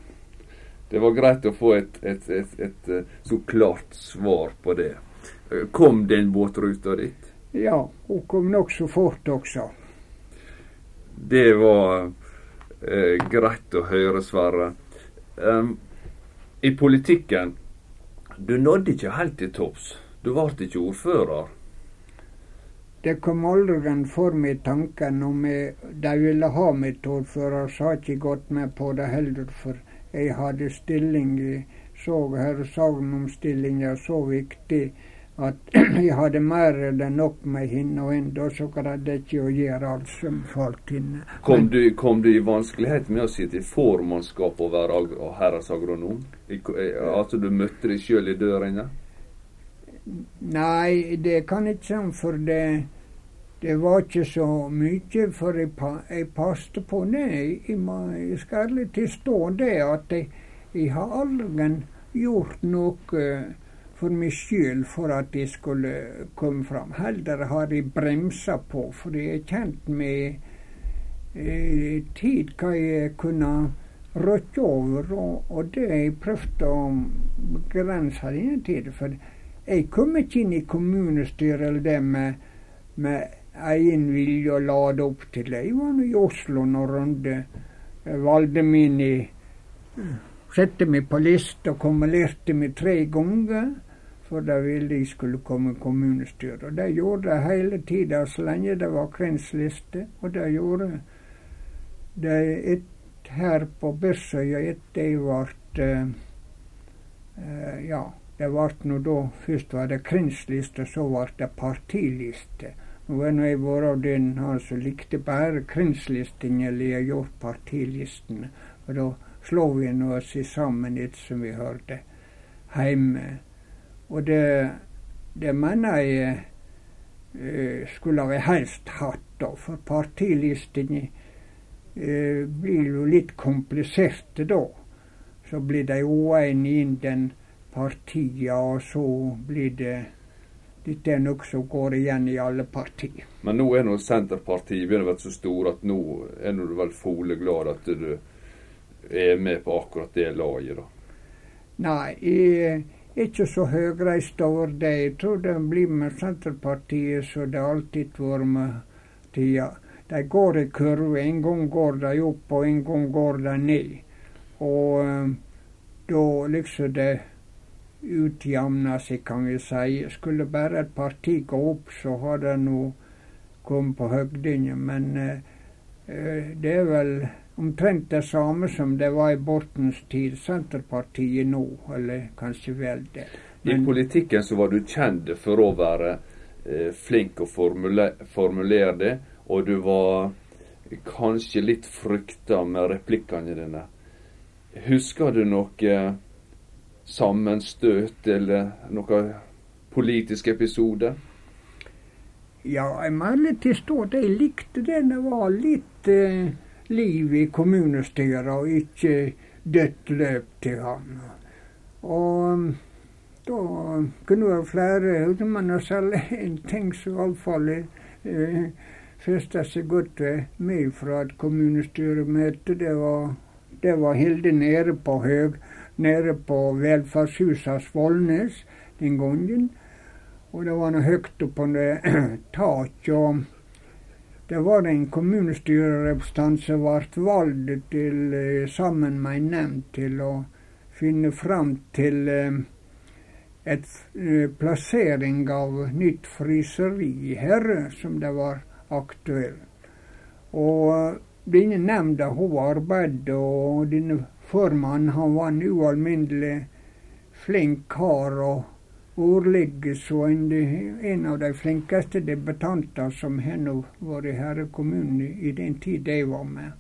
Det var greit å få et, et, et, et, eh, så klart svar på det. Kom den båtruta dit? Ja, hun kom nokså fort også. Det var eh, greit å høre, Sverre. Um, I politikken Du nådde ikke helt til topps. Du ble ikke ordfører. Det kom aldri for meg tanken om jeg, de ville ha meg til ordfører. sa ikke godt med på det heller, for jeg hadde stilling i så her Sagnomstillinga, om stillinga så viktig at jeg hadde mer enn nok med henne, og enda så greide jeg ikke å gjøre alt som falt henne. Kom, du, kom du i vanskelighet med å sitte i formannskap og være ag herredsagronom? Altså du møtte deg sjøl i dørene? Nei, det kan ikke sånn, for det, det var ikke så mye. For jeg, jeg passte på det. Jeg, jeg skal ærlig tilstå det at jeg, jeg har aldri gjort noe for meg sjøl for at jeg skulle komme fram. Heller har jeg bremsa på, for jeg er kjent med eh, tid hva jeg kunne råkke over, og, og det jeg prøvd å begrense denne tida. For jeg kom ikke inn i kommunestyret eller det med, med egen vilje å lade opp til det. Jeg var nå i Oslo når Runde valgte meg inn i Sette meg på lista og kumulerte meg tre ganger. For de ville jeg skulle komme kommunestyret. Og det gjorde de hele tida så lenge det var kvensliste. Og det gjorde de et, her på Børsøya etter jeg ble uh, Ja, det ble nå da Først var det kvensliste, så ble det partiliste. Nå er nå jeg vært av den som altså, likte bare kvenslistene, eller jeg gjorde partilistene. Og da slår vi nå oss sammen etter som vi hørte, hjemme. Og det, det mener jeg uh, skulle vi helst hatt, da, for partilistene eh, blir jo litt kompliserte da. Så blir de uenige innen partia, og så blir det dette er noe som går igjen i alle partier. Men nå er nå Senterpartiet begynner å bli så store at nå er du vel foleglad at du er med på akkurat det laget, da? Nei, jeg ikke så høyreiste over det. Jeg tror det blir med Senterpartiet så det alltid vært med tida. De går i kurve. En gang går de opp, og en gang går de ned. Og um, da liksom det utjamner seg, kan vi si. Skulle bare et parti gå opp, så har det nå kommet på høgdene. Men eh, det er vel omtrent det samme som det var i Bortens tid. Senterpartiet nå, eller kanskje vel det. Men, I politikken så var du kjent for å være eh, flink å formulere, formulere det, og du var kanskje litt frykta med replikkene dine. Husker du noe sammenstøt eller noen politisk episode? Ja, jeg må ærlig tilstå at jeg likte det. Det var litt eh, liv i kommunestyret, og ikke dødt løp til han. Og um, da kunne det være flere men selv en ting som iallfall eh, festa seg godt ved meg fra et kommunestyremøte, det var, det var Hilde nede på Høg, nede på velferdshuset Svolnes den gangen. Og det var noe høyt oppe på taket. Det var en kommunestyrerepresentant som ble valgt til, eh, sammen med en nemnd til å finne fram til eh, et eh, plassering av nytt fryseri her, som det var aktuelt. Og denne nemnda hun arbeidet, og denne formannen han var en ualminnelig flink kar. og ordligge så en, en av de flinkeste debutanter som har vært i kommunen i den tid jeg var med.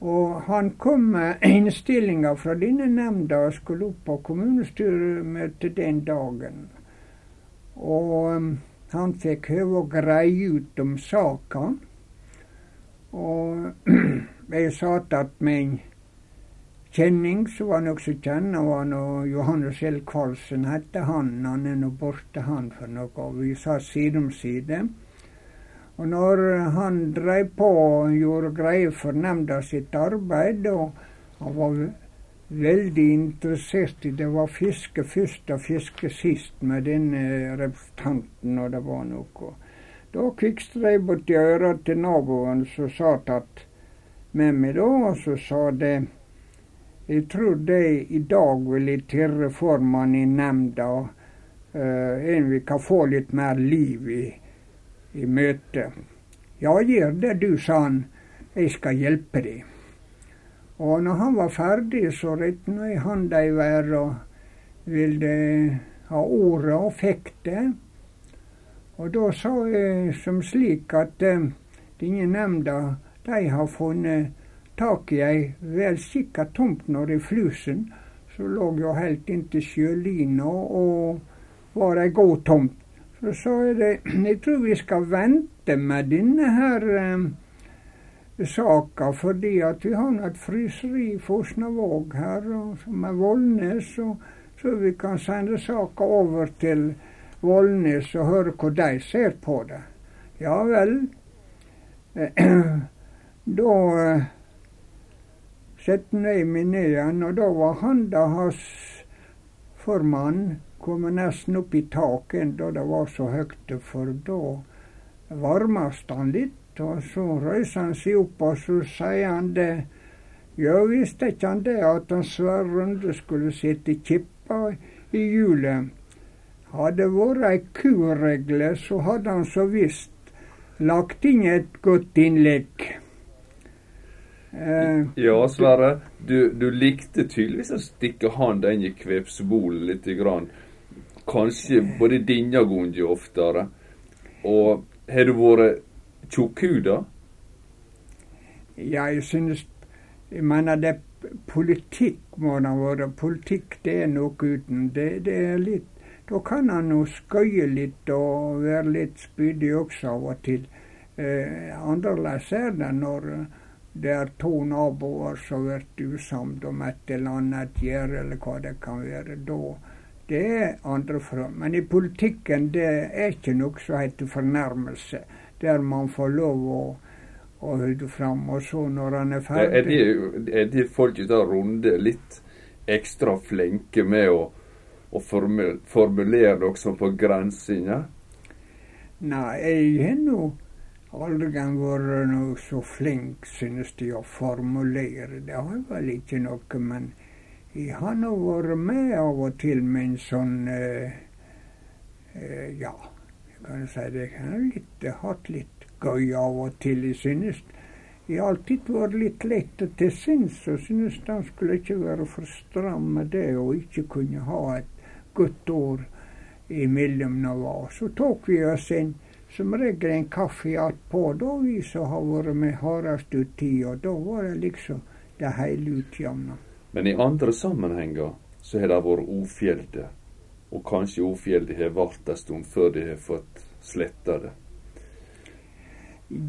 Og han kom med innstillinga fra denne nemnda og skulle opp på kommunestyremøtet den dagen. Og um, han fikk høve å greie ut om saka. Og jeg satt med en kjenning som var nokså kjent. var nå Johannes L. Karlsen, hette han. Han er nå borte, han, for noe. Vi satt side om side. Og når han dreiv på og gjorde greie for nemnda sitt arbeid, og han var veldig interessert i det var fiske først og fiske sist med denne representanten, og det var noe. Da kvikste jeg borti øra til naboen som satt med meg da, og så sa det jeg tror de i dag vil tirre formann i nemnda, uh, en vi kan få litt mer liv i, i møtet. Ja, gjør det du, sa han. Jeg skal hjelpe deg. Og når han var ferdig, så retna jeg handa i været og ville ha ordet, og fikk det. Og da sa jeg som slik at uh, denne nemnda, de har funnet tak i ei velsikra tomt nede i Flusen, som lå jo helt inntil sjølina og var ei god tomt. Så sa jeg det, jeg tror vi skal vente med denne her eh, saka, fordi at vi har et fryseri i Fosnavåg her, som er Vollnes, og så vi kan sende saka over til Vollnes og høre hva de ser på det. Ja vel. da eh, sette meg ned igjen, og da var handa hans formann kommet nesten opp i taket da det var så høyt, for da varmes han litt. Og så reiser han seg opp, og så sier han det. Ja, visste ikke han det at han Sverre Runde skulle sitte kippa i hjulet? Hadde det vært ei kuregle, så hadde han så visst lagt inn et godt innlegg. Eh, ja, Sverre. Du, du, likte tydeligvis å stikke handa inn i kvepsbolen litt. Grann. Kanskje både denne gangen oftere. Og har du vært tjukkhuda? Ja, jeg synes Jeg mener, det politikk må det være. Politikk, det er noe uten. Det, det er litt Da kan han jo skøye litt og være litt spydig også av og til. Eh, annerledes er det når det er to naboer som blir usamde om et eller annet gjerde, eller hva det kan være. Da det er andre forhold. Men i politikken det er ikke noe som heter fornærmelse der man får lov å, å holde fram. Og så når han er ferdig Er de, er de folk ute runde litt ekstra flinke med å, å formulere det som på grensinga? Nei, jeg har nå aldri vært noe så flink, synes de, å formulere. Det har vel ikke noe, men jeg har nå vært med av og til med en sånn eh, eh, Ja, kan si det. Jeg har litt, hatt litt gøy av og til. Jeg synes jeg har alltid vært litt lett til sinns og synes han skulle ikke være for stram med det og ikke kunne ha et godt år imellom var. Så tok vi oss en som regel en kaffe attpå, da vi som har vært med hardest ut og da var det liksom det hele utjamna. Men i andre sammenhenger så har det vært ofjelde og kanskje Ofjell har vart en stund før de har fått sletta det?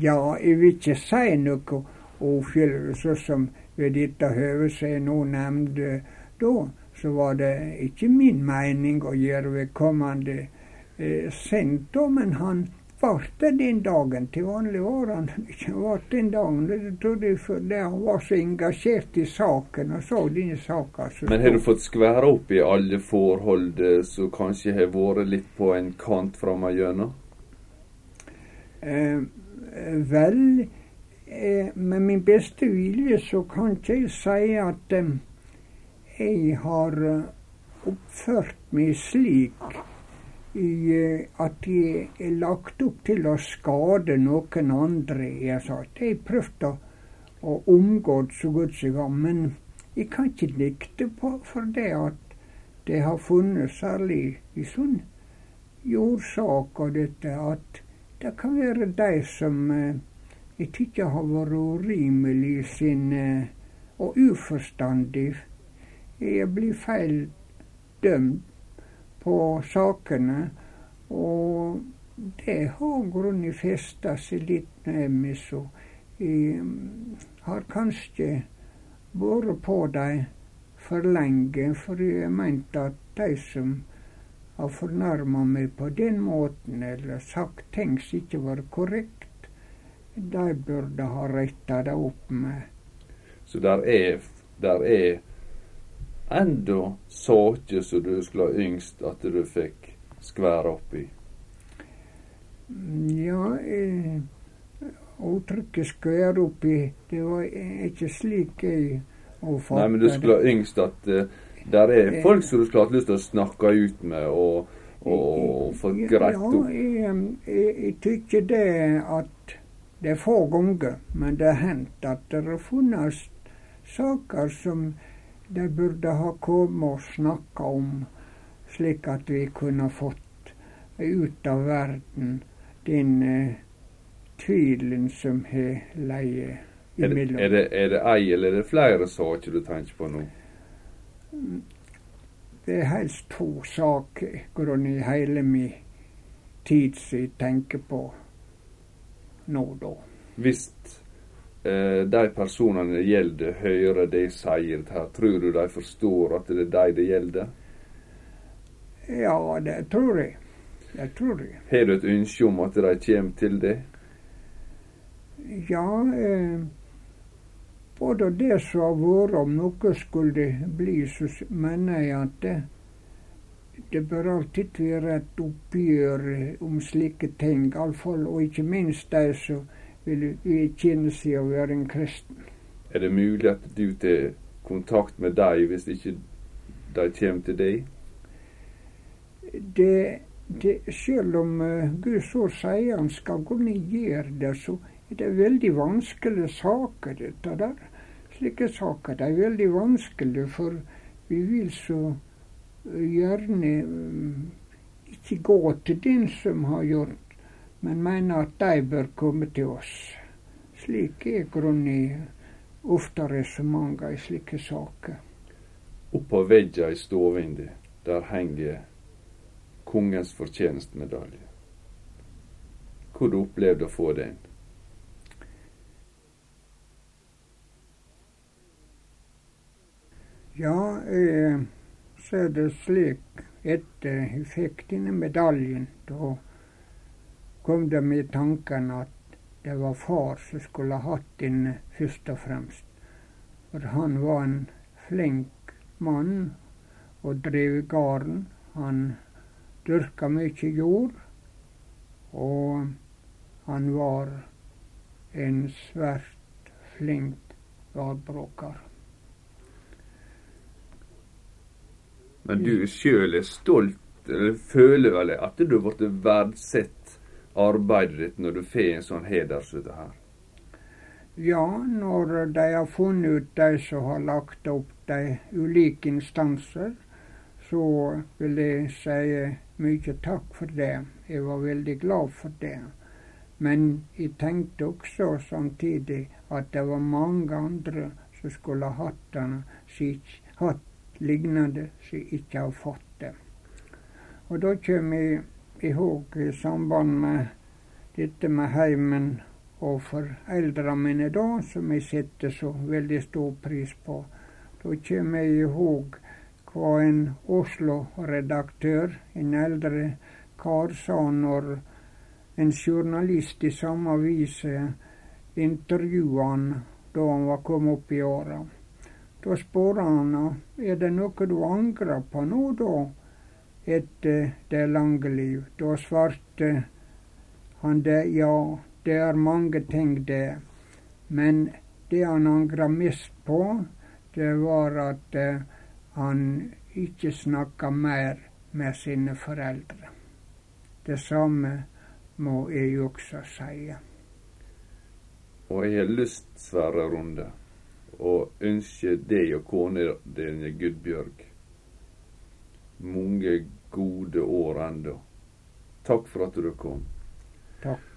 Ja, jeg vil ikke si noe Ofjell, sånn som ved dette høvet som jeg nå nevnte da, så var det ikke min mening å gjøre vedkommende eh, sendt, da, men han ble den dagen. Til vanlig var han ikke ble den dagen. Det trodde jeg fordi han var så engasjert i saken og så denne saka. Men har du fått skværa opp i alle forhold som kanskje har vært litt på en kant framover? Eh, vel, eh, med min beste vilje så kan ikke jeg si at eh, jeg har eh, oppført meg slik i eh, at de er lagt opp til å skade noen andre. Jeg sa at jeg prøvde å omgå det så godt som jeg kan, men jeg kan ikke nekte på for det at det har funnet, særlig i sånn jordsak og dette, at det kan være de som eh, jeg tykker har vært urimelig sin eh, og uforstandig. Jeg blir feil dømt på sakene. Og det har grunnet festa seg litt med meg, så jeg har kanskje vært på dem for lenge. For jeg mente at de som har fornærma meg på den måten, eller sagt ting som ikke var korrekt, de burde ha retta det opp med. Så der er, der er enda saker som du skulle ha yngst at du fikk skvære opp i? Ja, eh, uttrykket 'skvære opp i', det var ikke slik jeg oppfattet Nei, men du skulle ha yngst at eh, der er eh, folk som du skulle hatt lyst til å snakke ut med og, og, få greit opp? Ja, jeg, jeg, jeg tykker det at det er få ganger, men det har hendt at det har funnet saker som de burde ha kommet og snakka om, slik at vi kunne fått ut av verden den uh, tvilen som har leiet imellom. Er det, er det ei eller er det flere saker du tenker på nå? Det er helst to saker grunn i hele min tid som jeg tenker på nå, da. Hvis eh, de personene det gjelder, hører det sier her? Tror du de forstår at det er de det gjelder? Ja, det tror jeg. Det tror jeg. Har du et ønske om at de kommer til det? Ja, eh, både det som har vært, om noe skulle bli, så mener jeg at det, det bør alltid være et oppgjør om slike ting, iallfall, og ikke minst de som vil vedkjenne seg å være en kristen. Er det mulig at du tar kontakt med dem hvis ikke de kommer til deg? Det, det, selv om uh, Gud så sier han skal og gjøre det, så er det veldig vanskelige saker, dette der. Slike saker det er veldig vanskelig, for vi vil så gjerne um, ikke gå til den som har gjort, men mener at de bør komme til oss. Slik er grunnen ofte resonnementer i slike saker. Oppå veggen i stua der henger kongens fortjenstmedalje. Hvor du opplevde å få den? Ja, jeg ser det slik etter jeg fikk denne medaljen. Da kom det med tanken at det var far som skulle ha hatt den først og fremst. For han var en flink mann og drev gården. Han dyrka mye jord, og han var en svært flink gårdbruker. Men du sjøl er stolt, eller føler vel at du har blitt verdsett arbeidet ditt når du får en sånn heder som dette her? Ja, når de har funnet ut, de som har lagt opp de ulike instanser, så vil jeg si mye takk for det. Jeg var veldig glad for det. Men jeg tenkte også samtidig at det var mange andre som skulle ha hatt, hatt lignende som ikke har fått det. Og da kommer jeg i hug i samband med dette med heimen og foreldrene mine da, som jeg setter så veldig stor pris på. Da kommer jeg i hug hva en Oslo-redaktør, en eldre kar, sa når en journalist i samme avis intervjua han da han var kommet opp i åra. Da spør han er det noe du angrer på nå, da, etter det lange liv. Da svarte han det, ja, det er mange ting, det. Men det han angra mest på, det var at uh, han ikke snakka mer med sine foreldre. Det samme må jeg også si. Og jeg har lyst, Sverre Runde, og ønsker deg og kona di, Gudbjørg, mange gode år ennå. Takk for at du kom. Takk.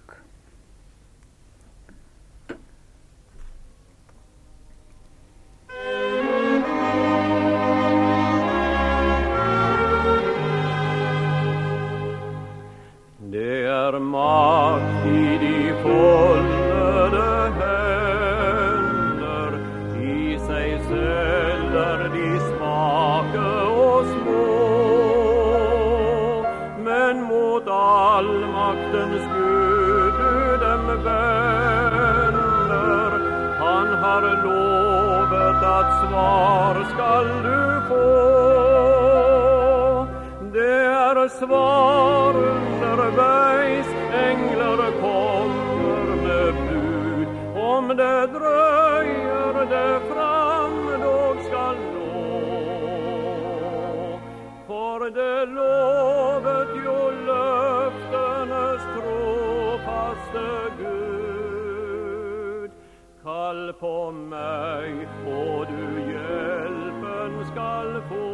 skal på meg, og du hjelpen skal få.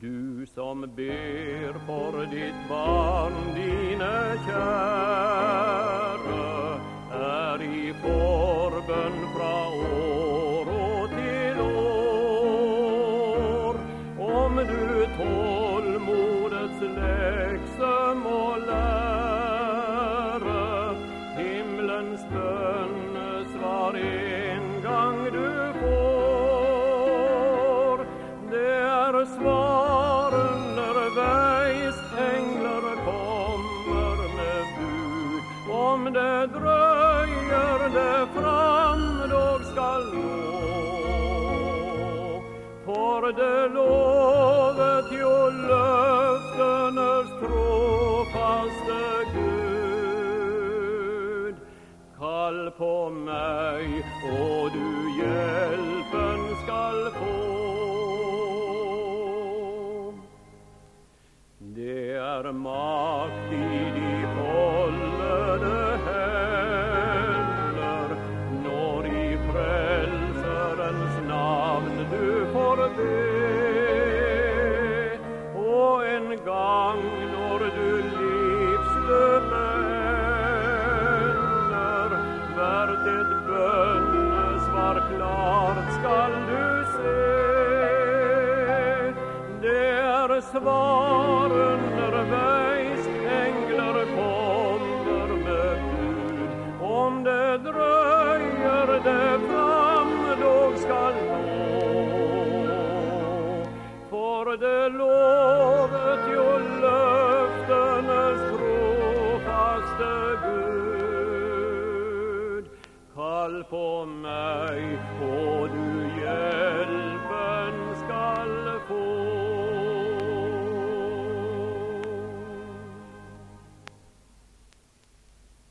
Du som ber for ditt barn, dine kjære. På meg, og du hjelpen var underveis. Engler kommer med bud. Om det drøyer det fram, dog skal nå. For det lovet jo løftenes trofaste Gud. Kall på meg. Oh.